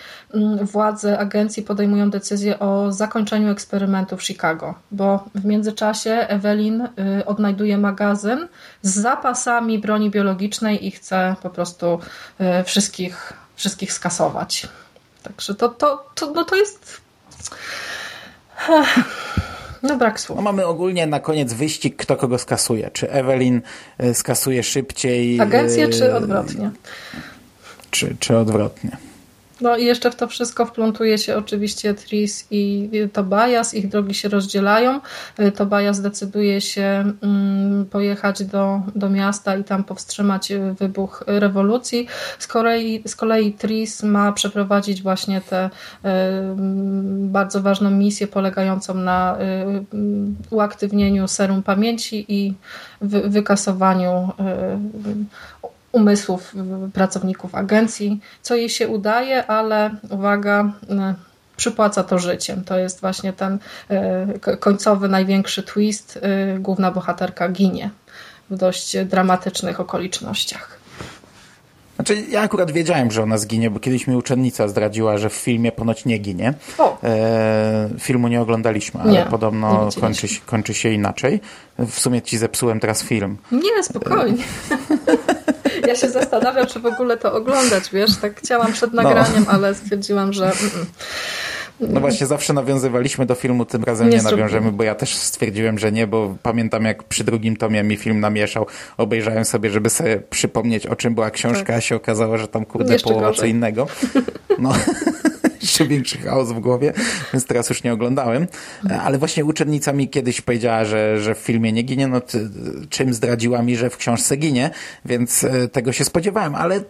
władze agencji podejmują decyzję o zakończeniu eksperymentu w Chicago, bo w międzyczasie Evelyn e, odnajduje magazyn z zapasami broni biologicznej i chce po prostu wszystkich, wszystkich skasować. Także to, to, to, no to jest. No brak słów. No mamy ogólnie na koniec wyścig, kto kogo skasuje. Czy Evelyn e, skasuje szybciej? Agencję, czy odwrotnie? Czy, czy odwrotnie? No i jeszcze w to wszystko wplątuje się oczywiście Tris i Tobias, ich drogi się rozdzielają. Y, Tobias decyduje się mm, pojechać do, do miasta i tam powstrzymać y, wybuch rewolucji. Z kolei, z kolei Tris ma przeprowadzić właśnie tę y, bardzo ważną misję polegającą na uaktywnieniu serum pamięci i wykasowaniu umysłów pracowników agencji, co jej się udaje, ale uwaga, przypłaca to życiem. To jest właśnie ten e, końcowy, największy twist. E, główna bohaterka ginie w dość dramatycznych okolicznościach. Znaczy, ja akurat wiedziałem, że ona zginie, bo kiedyś mi uczennica zdradziła, że w filmie ponoć nie ginie. E, filmu nie oglądaliśmy, ale nie, podobno nie kończy, kończy się inaczej. W sumie ci zepsułem teraz film. Nie, spokojnie. (laughs) Ja się zastanawiam, czy w ogóle to oglądać, wiesz, tak chciałam przed nagraniem, no. ale stwierdziłam, że... Mm, no właśnie, zawsze nawiązywaliśmy do filmu, tym razem nie, nie nawiążemy, bo ja też stwierdziłem, że nie, bo pamiętam jak przy drugim tomie mi film namieszał, obejrzałem sobie, żeby sobie przypomnieć o czym była książka, tak. a się okazało, że tam kurde Jeszcze połowa gorzej. co innego. No. (laughs) jeszcze większy chaos w głowie, więc teraz już nie oglądałem. Ale właśnie uczennica mi kiedyś powiedziała, że, że w filmie nie ginie, no czym zdradziła mi, że w książce ginie, więc e, tego się spodziewałem, ale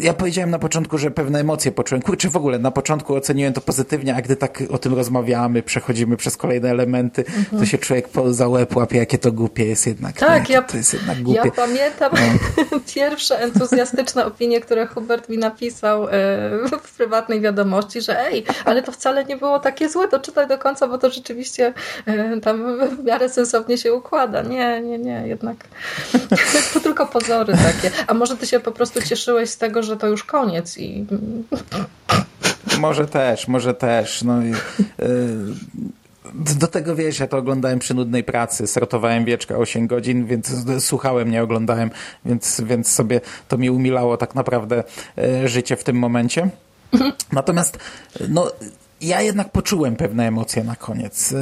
ja powiedziałem na początku, że pewne emocje poczułem. Kurczę, w ogóle na początku oceniłem to pozytywnie, a gdy tak o tym rozmawiamy, przechodzimy przez kolejne elementy, mhm. to się człowiek za łeb łapie, jakie to głupie jest jednak. Tak, ja, to jest jednak głupie. Ja pamiętam no. (laughs) pierwsze entuzjastyczne opinie, które Hubert mi napisał e, w prywatnej wiadomości, że ej, ale to wcale nie było takie złe, to czytaj do końca, bo to rzeczywiście e, tam w miarę sensownie się układa. Nie, nie, nie, jednak (laughs) to tylko pozory takie. A może ty się po prostu cieszyłeś z tego, że to już koniec i... Może też, może też. No i, do tego wiesz, ja to oglądałem przy nudnej pracy, sortowałem wieczka 8 godzin, więc słuchałem, nie oglądałem, więc, więc sobie to mi umilało tak naprawdę e, życie w tym momencie. Natomiast no, ja jednak poczułem pewne emocje na koniec. Yy,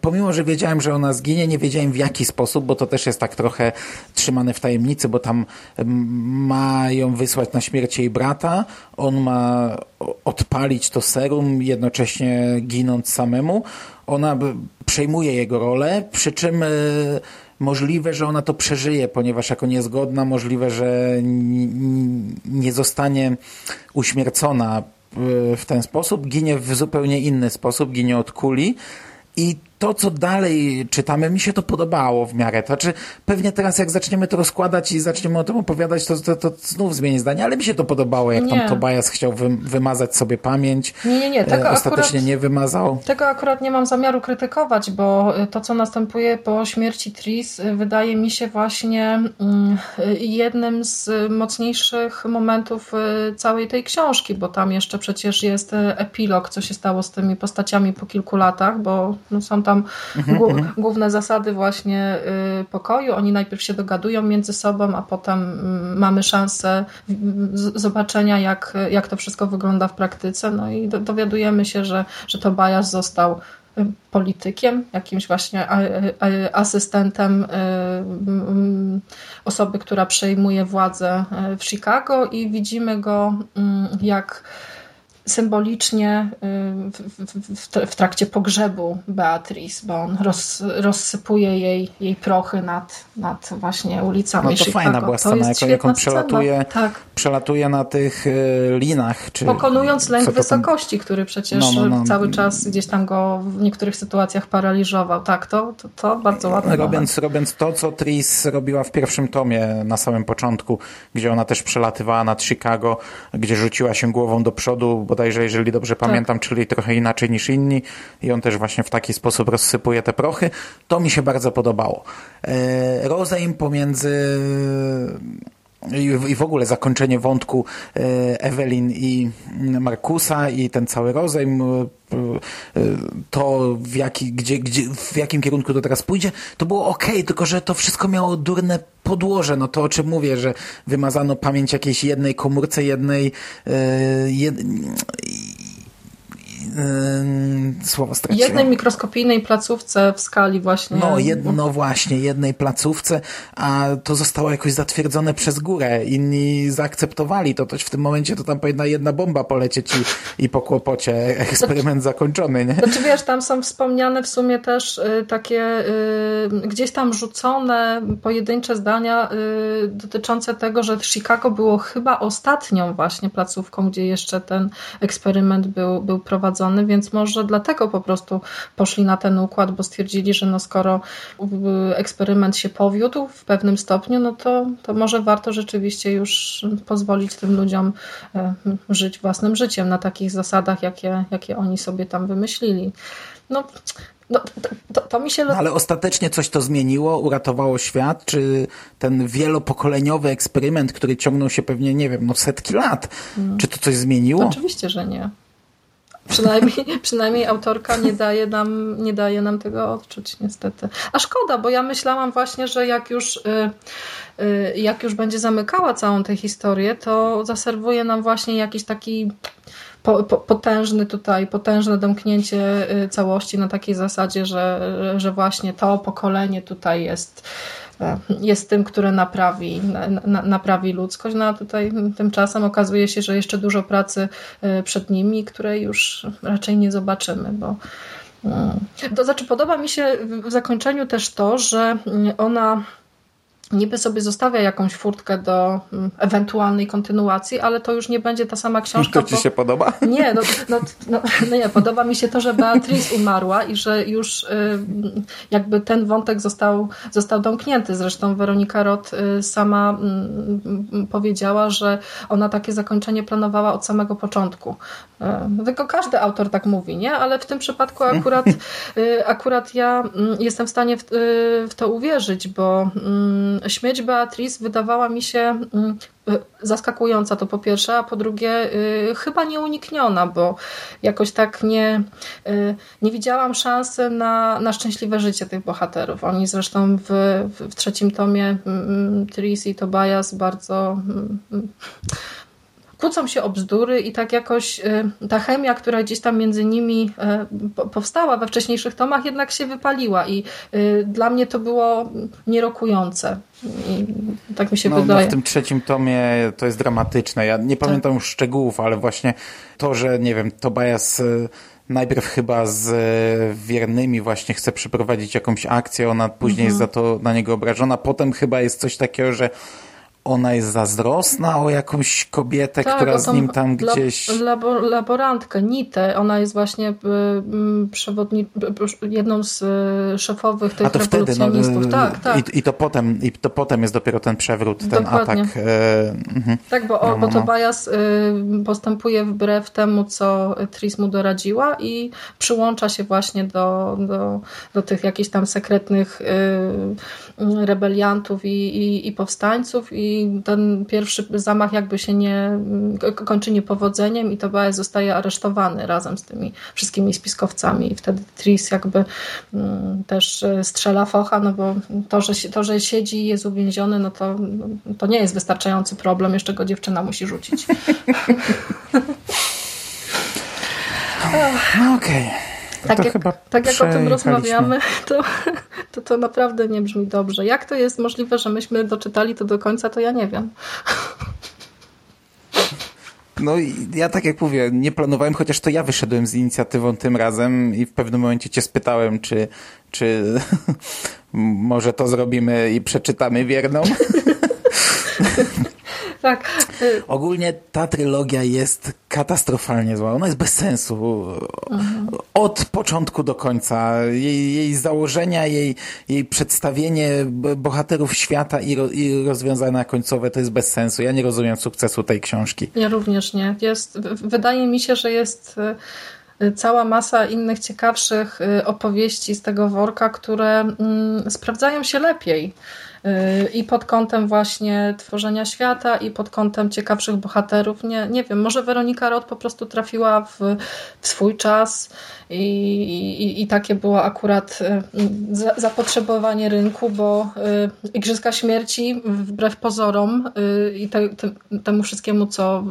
pomimo, że wiedziałem, że ona zginie, nie wiedziałem w jaki sposób, bo to też jest tak trochę trzymane w tajemnicy, bo tam ma ją wysłać na śmierć jej brata, on ma odpalić to serum, jednocześnie ginąc samemu. Ona przejmuje jego rolę, przy czym yy, możliwe, że ona to przeżyje, ponieważ jako niezgodna, możliwe, że nie zostanie uśmiercona w ten sposób, ginie w zupełnie inny sposób, ginie od kuli i to, co dalej czytamy, mi się to podobało w miarę. To znaczy, pewnie teraz jak zaczniemy to rozkładać i zaczniemy o tym opowiadać, to, to, to znów zmieni zdanie, ale mi się to podobało, jak nie. tam Tobias chciał wy, wymazać sobie pamięć. Nie, nie, nie. Tego e, ostatecznie akurat, nie wymazał. Tego akurat nie mam zamiaru krytykować, bo to, co następuje po śmierci Tris, wydaje mi się właśnie mm, jednym z mocniejszych momentów e, całej tej książki, bo tam jeszcze przecież jest epilog, co się stało z tymi postaciami po kilku latach, bo no, są tam mhm, mhm. główne zasady właśnie y, pokoju. Oni najpierw się dogadują między sobą, a potem mm, mamy szansę zobaczenia, jak, jak to wszystko wygląda w praktyce. No i dowiadujemy się, że, że Tobias został y, politykiem, jakimś właśnie asystentem y, mm, osoby, która przejmuje władzę w Chicago i widzimy go mm, jak symbolicznie y, w, trakcie pogrzebu Beatrice, bo on roz, rozsypuje jej, jej prochy nad, nad właśnie ulicami No to Chicago. fajna była scena, jak, jak on przelatuje, tak. przelatuje na tych y, linach. Czy, Pokonując lęk wysokości, który przecież no, no, no. cały czas gdzieś tam go w niektórych sytuacjach paraliżował. Tak, to, to, to bardzo ładne. Robiąc, robiąc to, co Tris robiła w pierwszym tomie na samym początku, gdzie ona też przelatywała nad Chicago, gdzie rzuciła się głową do przodu, bo bodajże, jeżeli dobrze tak. pamiętam, czyli trochę inaczej niż inni i on też właśnie w taki sposób rozsypuje te prochy. To mi się bardzo podobało. E, rozejm pomiędzy i w ogóle zakończenie wątku e, Ewelin i Markusa i ten cały rozejm, e, to w, jaki, gdzie, gdzie, w jakim kierunku to teraz pójdzie, to było ok, tylko że to wszystko miało durne podłoże. No to o czym mówię, że wymazano pamięć jakiejś jednej komórce, jednej e, jed, yy, słowo straciłem. Jednej mikroskopijnej placówce w skali właśnie. No, jedno, no właśnie, jednej placówce, a to zostało jakoś zatwierdzone przez górę. Inni zaakceptowali to, to w tym momencie to tam powinna jedna bomba polecieć i, i po kłopocie eksperyment zakończony, nie? Znaczy wiesz, tam są wspomniane w sumie też y, takie y, gdzieś tam rzucone pojedyncze zdania y, dotyczące tego, że Chicago było chyba ostatnią właśnie placówką, gdzie jeszcze ten eksperyment był, był prowadzony więc może dlatego po prostu poszli na ten układ, bo stwierdzili, że no skoro eksperyment się powiódł w pewnym stopniu, no to, to może warto rzeczywiście już pozwolić tym ludziom e, żyć własnym życiem na takich zasadach, jakie, jakie oni sobie tam wymyślili. No, no, to, to, mi się... No, ale ostatecznie coś to zmieniło, uratowało świat, czy ten wielopokoleniowy eksperyment, który ciągnął się pewnie, nie wiem, no setki lat, hmm. czy to coś zmieniło? Oczywiście, że nie. Przynajmniej, (laughs) przynajmniej autorka nie daje, nam, nie daje nam tego odczuć, niestety. A szkoda, bo ja myślałam właśnie, że jak już, y, y, jak już będzie zamykała całą tę historię, to zaserwuje nam właśnie jakiś taki po, po, potężny tutaj, potężne domknięcie y, całości na takiej zasadzie, że, że właśnie to pokolenie tutaj jest jest tym, które naprawi, na, naprawi ludzkość. No a tutaj tymczasem okazuje się, że jeszcze dużo pracy y, przed nimi, której już raczej nie zobaczymy, bo y, to znaczy podoba mi się w zakończeniu też to, że ona niby sobie zostawia jakąś furtkę do mm, ewentualnej kontynuacji, ale to już nie będzie ta sama książka. To ci bo... się podoba? Nie, no, no, no, no, nie, podoba mi się to, że Beatrice umarła i że już y, jakby ten wątek został, został domknięty. Zresztą Weronika Roth y, sama y, powiedziała, że ona takie zakończenie planowała od samego początku. Y, tylko każdy autor tak mówi, nie? Ale w tym przypadku akurat, akurat ja mm, jestem w stanie w, w to uwierzyć, bo mm, śmierć Beatrice wydawała mi się mm, y, zaskakująca to po pierwsze, a po drugie y, chyba nieunikniona, bo jakoś tak nie, y, nie widziałam szansy na, na szczęśliwe życie tych bohaterów. Oni zresztą w, w, w trzecim tomie mm, Tris i Tobias bardzo mm, kłócą się o bzdury i tak jakoś y, ta chemia, która gdzieś tam między nimi y, powstała we wcześniejszych tomach, jednak się wypaliła i y, dla mnie to było nierokujące. I tak mi się no, wydaje. No w tym trzecim tomie to jest dramatyczne. Ja nie pamiętam tak. już szczegółów, ale właśnie to, że nie wiem, Tobias najpierw chyba z wiernymi właśnie chce przeprowadzić jakąś akcję, ona później mhm. jest za to na niego obrażona. Potem chyba jest coś takiego, że ona jest zazdrosna o jakąś kobietę, tak, która z nim tam gdzieś... Labo, laborantkę, Nitę. Ona jest właśnie y, przewodni... jedną z y, szefowych tych A to. Wtedy, no, tak, tak. I, I, to potem, I to potem jest dopiero ten przewrót, ten Dokładnie. atak. E, mhm. Tak, bo, no, no, bo Tobias y, postępuje wbrew temu, co Tris mu doradziła i przyłącza się właśnie do, do, do tych jakichś tam sekretnych y, rebeliantów i, i, i powstańców i ten pierwszy zamach jakby się nie kończy niepowodzeniem i Tobias zostaje aresztowany razem z tymi wszystkimi spiskowcami i wtedy Tris jakby mm, też e, strzela focha, no bo to, że, to, że siedzi i jest uwięziony, no to, to nie jest wystarczający problem, jeszcze go dziewczyna musi rzucić. (laughs) (laughs) No okej. Okay. Tak jak, tak jak o tym rozmawiamy, to, to to naprawdę nie brzmi dobrze. Jak to jest możliwe, że myśmy doczytali to do końca, to ja nie wiem. No ja tak jak mówię, nie planowałem, chociaż to ja wyszedłem z inicjatywą tym razem i w pewnym momencie cię spytałem, czy, czy (laughs) może to zrobimy i przeczytamy wierną. (laughs) tak. Ogólnie ta trylogia jest katastrofalnie zła. Ona jest bez sensu. Mhm. Od początku do końca. Jej, jej założenia, jej, jej przedstawienie bohaterów świata i, ro, i rozwiązania końcowe to jest bez sensu. Ja nie rozumiem sukcesu tej książki. Ja również nie. Jest, wydaje mi się, że jest y, cała masa innych ciekawszych y, opowieści z tego worka, które mm, sprawdzają się lepiej i pod kątem właśnie tworzenia świata i pod kątem ciekawszych bohaterów. Nie, nie wiem, może Weronika Roth po prostu trafiła w, w swój czas i, i, i, takie było akurat y, zapotrzebowanie rynku, bo y, Igrzyska Śmierci wbrew pozorom y, i te, te, temu wszystkiemu, co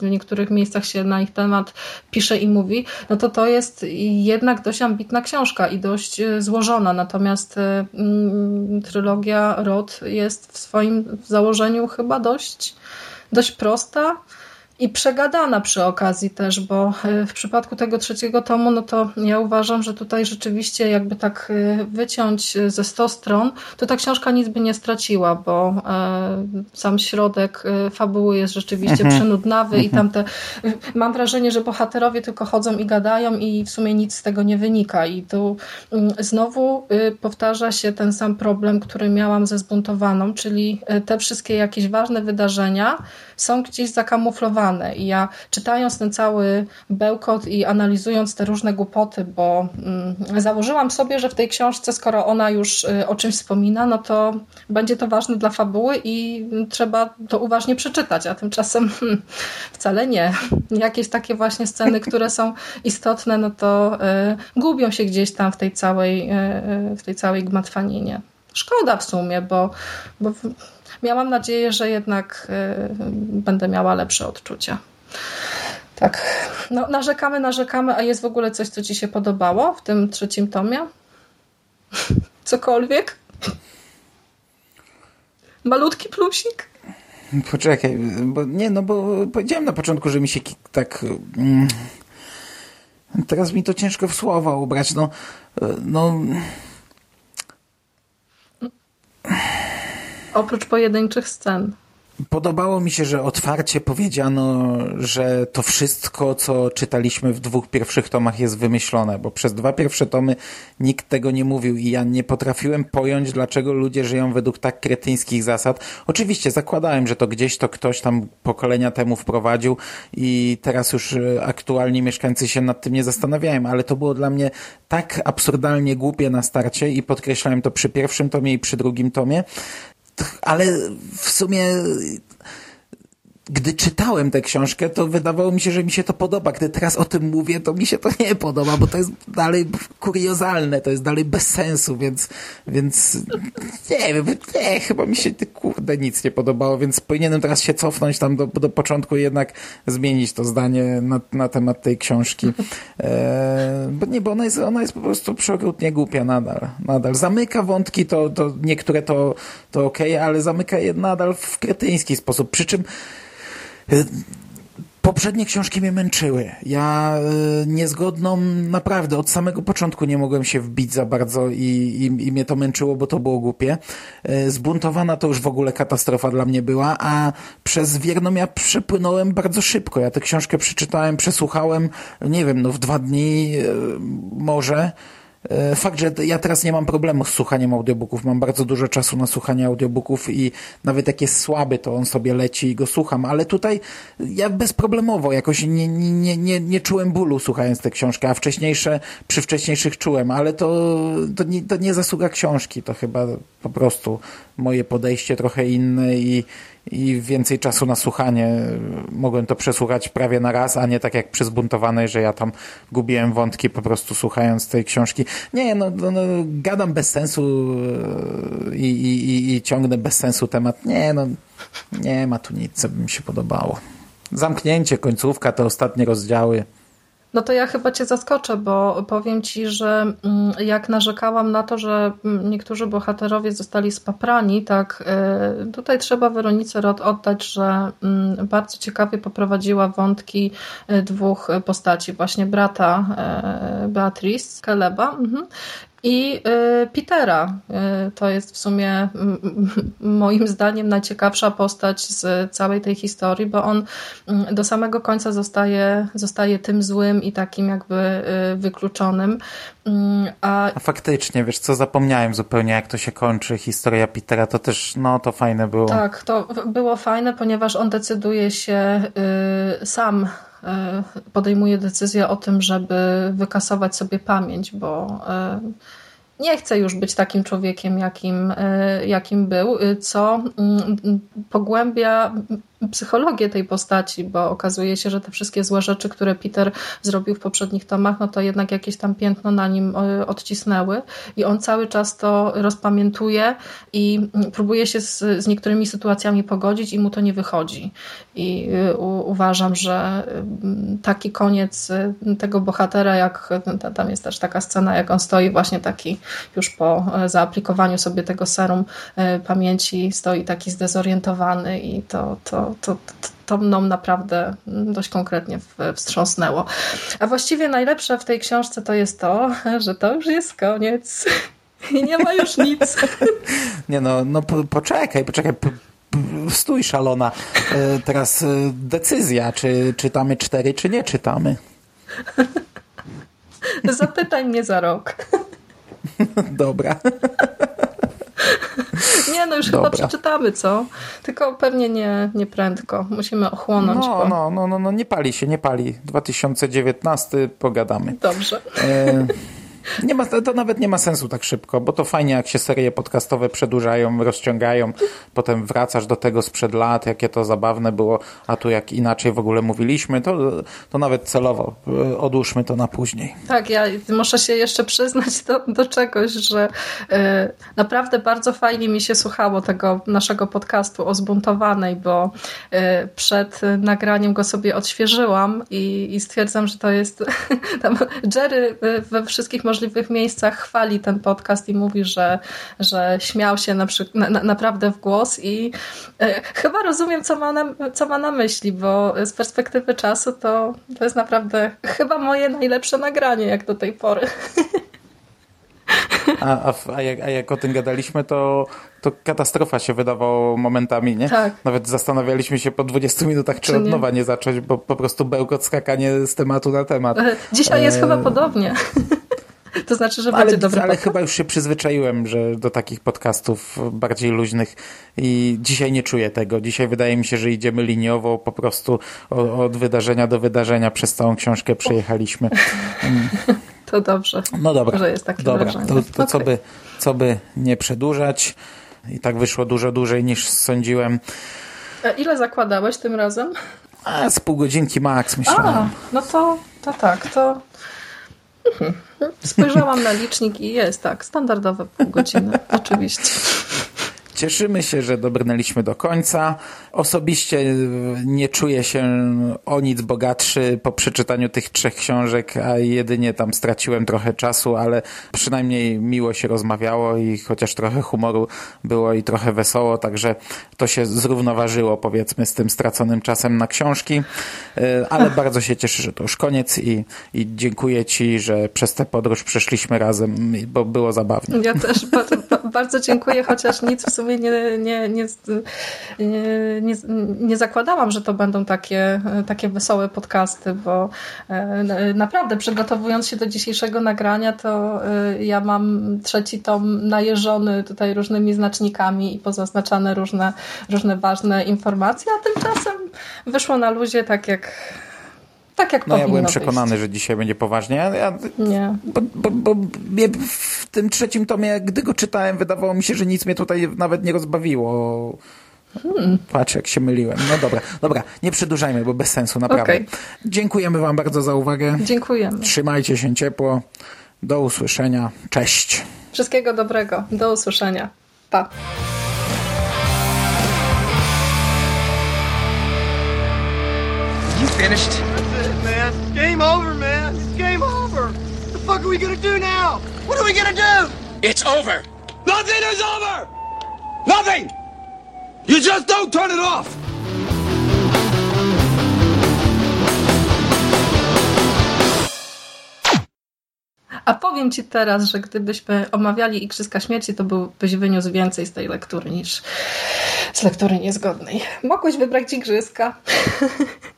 w niektórych miejscach się na ich temat pisze i mówi, no to to jest jednak dość ambitna książka i dość złożona, natomiast mm, trylogia Rod jest w swoim założeniu chyba dość, dość prosta i przegadana przy okazji też, bo e, w przypadku tego trzeciego tomu, no to ja uważam, że tutaj rzeczywiście jakby tak e, wyciąć ze 100 stron, to ta książka nic by nie straciła, bo e, sam środek fabuły jest rzeczywiście mhm. przenudnawy i mhm. tamte, mam wrażenie, że bohaterowie tylko chodzą i gadają i w sumie nic z tego nie wynika i tu mm, znowu powtarza się ten sam problem, który miałam ze zbuntowaną, czyli te wszystkie jakieś ważne wydarzenia są gdzieś zakamuflowane I ja czytając ten cały bełkot i analizując te różne głupoty, bo mm, założyłam sobie, że w tej książce, skoro ona już y, o czymś wspomina, no to będzie to ważne dla fabuły i trzeba to uważnie przeczytać, a tymczasem hmm, wcale nie. Jakieś takie właśnie sceny, które są istotne, no to y, gubią się gdzieś tam w tej całej, y, w tej całej gmatwaninie. Szkoda w sumie, bo, bo miałam nadzieję, że jednak y, będę miała lepsze odczucia. Tak, no, narzekamy, narzekamy, a jest w ogóle coś, co Ci się podobało w tym trzecim tomie? (laughs) Cokolwiek? Malutki plusik? Poczekaj, bo nie, no bo powiedziałem na początku, że mi się tak. Mm, teraz mi to ciężko w słowa ubrać. No, no Oprócz pojedynczych scen. Podobało mi się, że otwarcie powiedziano, że to wszystko, co czytaliśmy w dwóch pierwszych tomach jest wymyślone, bo przez dwa pierwsze tomy nikt tego nie mówił i ja nie potrafiłem pojąć, dlaczego ludzie żyją według tak kretyńskich zasad. Oczywiście zakładałem, że to gdzieś to ktoś tam pokolenia temu wprowadził i teraz już e, aktualni mieszkańcy się nad tym nie zastanawiają, ale to było dla mnie tak absurdalnie głupie na starcie i podkreślałem to przy pierwszym tomie i przy drugim tomie, ale w sumie gdy czytałem tę książkę, to wydawało mi się, że mi się to podoba. Gdy teraz o tym mówię, to mi się to nie podoba, bo to jest dalej kuriozalne, to jest dalej bez sensu, więc, więc nie wiem, nie, chyba mi się kurde nic nie podobało, więc powinienem teraz się cofnąć tam do, do początku i jednak zmienić to zdanie na, na temat tej książki. E, bo nie, bo ona jest, ona jest po prostu przeokrutnie głupia nadal. nadal. Zamyka wątki, to, to niektóre to, to okej, okay, ale zamyka je nadal w kretyński sposób. Przy czym poprzednie książki mnie męczyły. Ja y, niezgodną naprawdę od samego początku nie mogłem się wbić za bardzo i, i, i mnie to męczyło, bo to było głupie. Y, zbuntowana to już w ogóle katastrofa dla mnie była, a przez wierną ja przepłynąłem bardzo szybko. Ja tę książkę przeczytałem, przesłuchałem, nie wiem, no w dwa dni może. E, fakt, że ja teraz nie mam problemu z słuchaniem audiobooków. Mam bardzo dużo czasu na słuchanie audiobooków i nawet jak jest słaby, to on sobie leci i go słucham. Ale tutaj ja bezproblemowo jakoś nie, nie, nie, nie czułem bólu słuchając tę książkę, a wcześniejsze, przy wcześniejszych czułem, ale to, to, nie, to nie zasługa książki. To chyba po prostu moje podejście trochę inne i, i więcej czasu na słuchanie. Mogłem to przesłuchać prawie na raz, a nie tak jak przy zbuntowanej, że ja tam gubiłem wątki po prostu słuchając tej książki. Nie, no, no, no gadam bez sensu e, i, i, i ciągnę bez sensu temat. Nie, no nie ma tu nic, co by mi się podobało. Zamknięcie, końcówka, te ostatnie rozdziały. No to ja chyba cię zaskoczę, bo powiem ci, że mm, jak narzekałam na to, że mm, niektórzy bohaterowie zostali spaprani, tak y, tutaj trzeba Weronice Rod oddać, że mm, bardzo ciekawie poprowadziła wątki y, dwóch postaci, właśnie brata y, Beatrice, Keleba mhm, i y, Petera. Y, to jest w sumie moim zdaniem najciekawsza postać z całej tej historii, bo on mm, do samego końca zostaje, zostaje tym złym i takim jakby y, wykluczonym. Mm, a... A faktycznie, wiesz co, zapomniałem zupełnie jak to się kończy, historia Petera, to też, no to fajne było. Tak, to było fajne, ponieważ on decyduje się sam podejmuje decyzję o tym, żeby wykasować sobie pamięć, bo e, nie chce już być takim człowiekiem, jakim, e, jakim był, co mm, pogłębia psychologię tej postaci, bo okazuje się, że te wszystkie złe rzeczy, które Peter zrobił w poprzednich tomach, no to jednak jakieś tam piętno na nim e, odcisnęły i on cały czas to rozpamiętuje i próbuje się z, z niektórymi sytuacjami pogodzić i mu to nie wychodzi. I e, u, uważam, że mm, taki koniec e, tego bohatera, jak tam jest też taka scena, jak on stoi właśnie taki już po zaaplikowaniu sobie tego serum pamięci, stoi taki zdezorientowany i to, to to, to, mną naprawdę dość konkretnie wstrząsnęło. A właściwie najlepsze w tej książce to jest to, że to już jest koniec. I nie ma już nic. (laughs) Nie no, no po, poczekaj, poczekaj. Stój szalona. E, teraz e, decyzja, czy czytamy cztery, czy nie czytamy. (laughs) Zapytaj mnie za rok. (laughs) Dobra. (laughs) Nie, no już Dobra. chyba przeczytamy, co? Tylko pewnie nie, nie prędko. Musimy ochłonąć. No, bo... no, no, no, no, nie pali się, nie pali. 2019 pogadamy. Dobrze. E, nie ma, to nawet nie ma sensu tak szybko, bo to fajnie, jak się serie podcastowe przedłużają, rozciągają, potem wracasz do tego sprzed lat, jakie to zabawne było, a tu jak inaczej w ogóle mówiliśmy, to, to nawet celowo e, odłóżmy to na później. Tak, ja muszę się jeszcze przyznać do, do czegoś, że e, naprawdę bardzo fajnie mi się słuchało tego naszego podcastu o zbuntowanej, bo e, przed nagraniem go sobie odświeżyłam i, i stwierdzam, że to jest (laughs) tam Jerry we wszystkich możliwych miejscach chwali ten podcast i mówi, że, że śmiał się na, przy, na, naprawdę w głos i e, chyba rozumiem, co ma, na, co ma na myśli, bo z perspektywy czasu to, to jest naprawdę chyba moje najlepsze nagranie jak do tej pory. A, a, a, jak, a jak o tym gadaliśmy, to, to katastrofa się wydawało momentami, nie? Tak. Nawet zastanawialiśmy się po 20 minutach, czy, Czy od nie? nowa nie zacząć, bo po prostu bełkot skakanie z tematu na temat. Dzisiaj jest E, chyba podobnie. To znaczy, że Ale, będzie dobry ale podcast. chyba już się przyzwyczaiłem, że do takich podcastów bardziej luźnych i dzisiaj nie czuję tego. Dzisiaj wydaje mi się, że idziemy liniowo, po prostu od wydarzenia do wydarzenia przez całą książkę przejechaliśmy. (laughs) To dobrze. No dobra, Że jest takie dobra. wrażenie. To, to co, Okej. by, co by nie przedłużać i tak wyszło dużo dłużej niż sądziłem. E, Ile zakładałeś tym razem? A z pół godzinki max A, myślałem. no to, to tak, to. Spojrzałam na licznik i jest tak, standardowe pół godziny, oczywiście. Cieszymy się, że dobrnęliśmy do końca. Osobiście y, nie czuję się o nic bogatszy po przeczytaniu tych trzech książek, a jedynie tam straciłem trochę czasu, ale przynajmniej miło się rozmawiało i chociaż trochę humoru było i trochę wesoło, także to się zrównoważyło powiedzmy z tym straconym czasem na książki, Y, ale bardzo się cieszę, że to już koniec i, i dziękuję Ci, że przez tę podróż przeszliśmy razem, bo było zabawnie. Ja też ba ba bardzo dziękuję, chociaż nic w sumie nie, nie, nie, nie, nie, zakładałam, że to będą takie, takie wesołe podcasty, bo e, naprawdę przygotowując się do dzisiejszego nagrania, to e, ja mam trzeci tom najeżony tutaj różnymi znacznikami i pozaznaczane różne, różne ważne informacje, a tymczasem wyszło na luzie tak jak tak jak No ja powinno byłem wyjść. przekonany, że dzisiaj będzie poważnie. Ja, ja, Nie. bo, bo, bo mnie w tym trzecim tomie, gdy go czytałem, wydawało mi się, że nic mnie tutaj nawet nie rozbawiło. Hmm. Patrz, jak się myliłem. No dobra, dobra, nie przedłużajmy, bo bez sensu, naprawdę. Okej. Dziękujemy Wam bardzo za uwagę. Dziękujemy. Trzymajcie się ciepło. Do usłyszenia. Cześć. Wszystkiego dobrego. Do usłyszenia. Pa. You finished? Game over, man. It's game over. What the fuck are we gonna do now? What are we gonna do? It's over. Nothing is over! Nothing! You just don't turn it off! A powiem Ci teraz, że gdybyśmy omawiali Igrzyska Śmierci, to byś wyniósł więcej z tej lektury niż z lektury niezgodnej. Mogłeś wybrać Igrzyska. (laughs)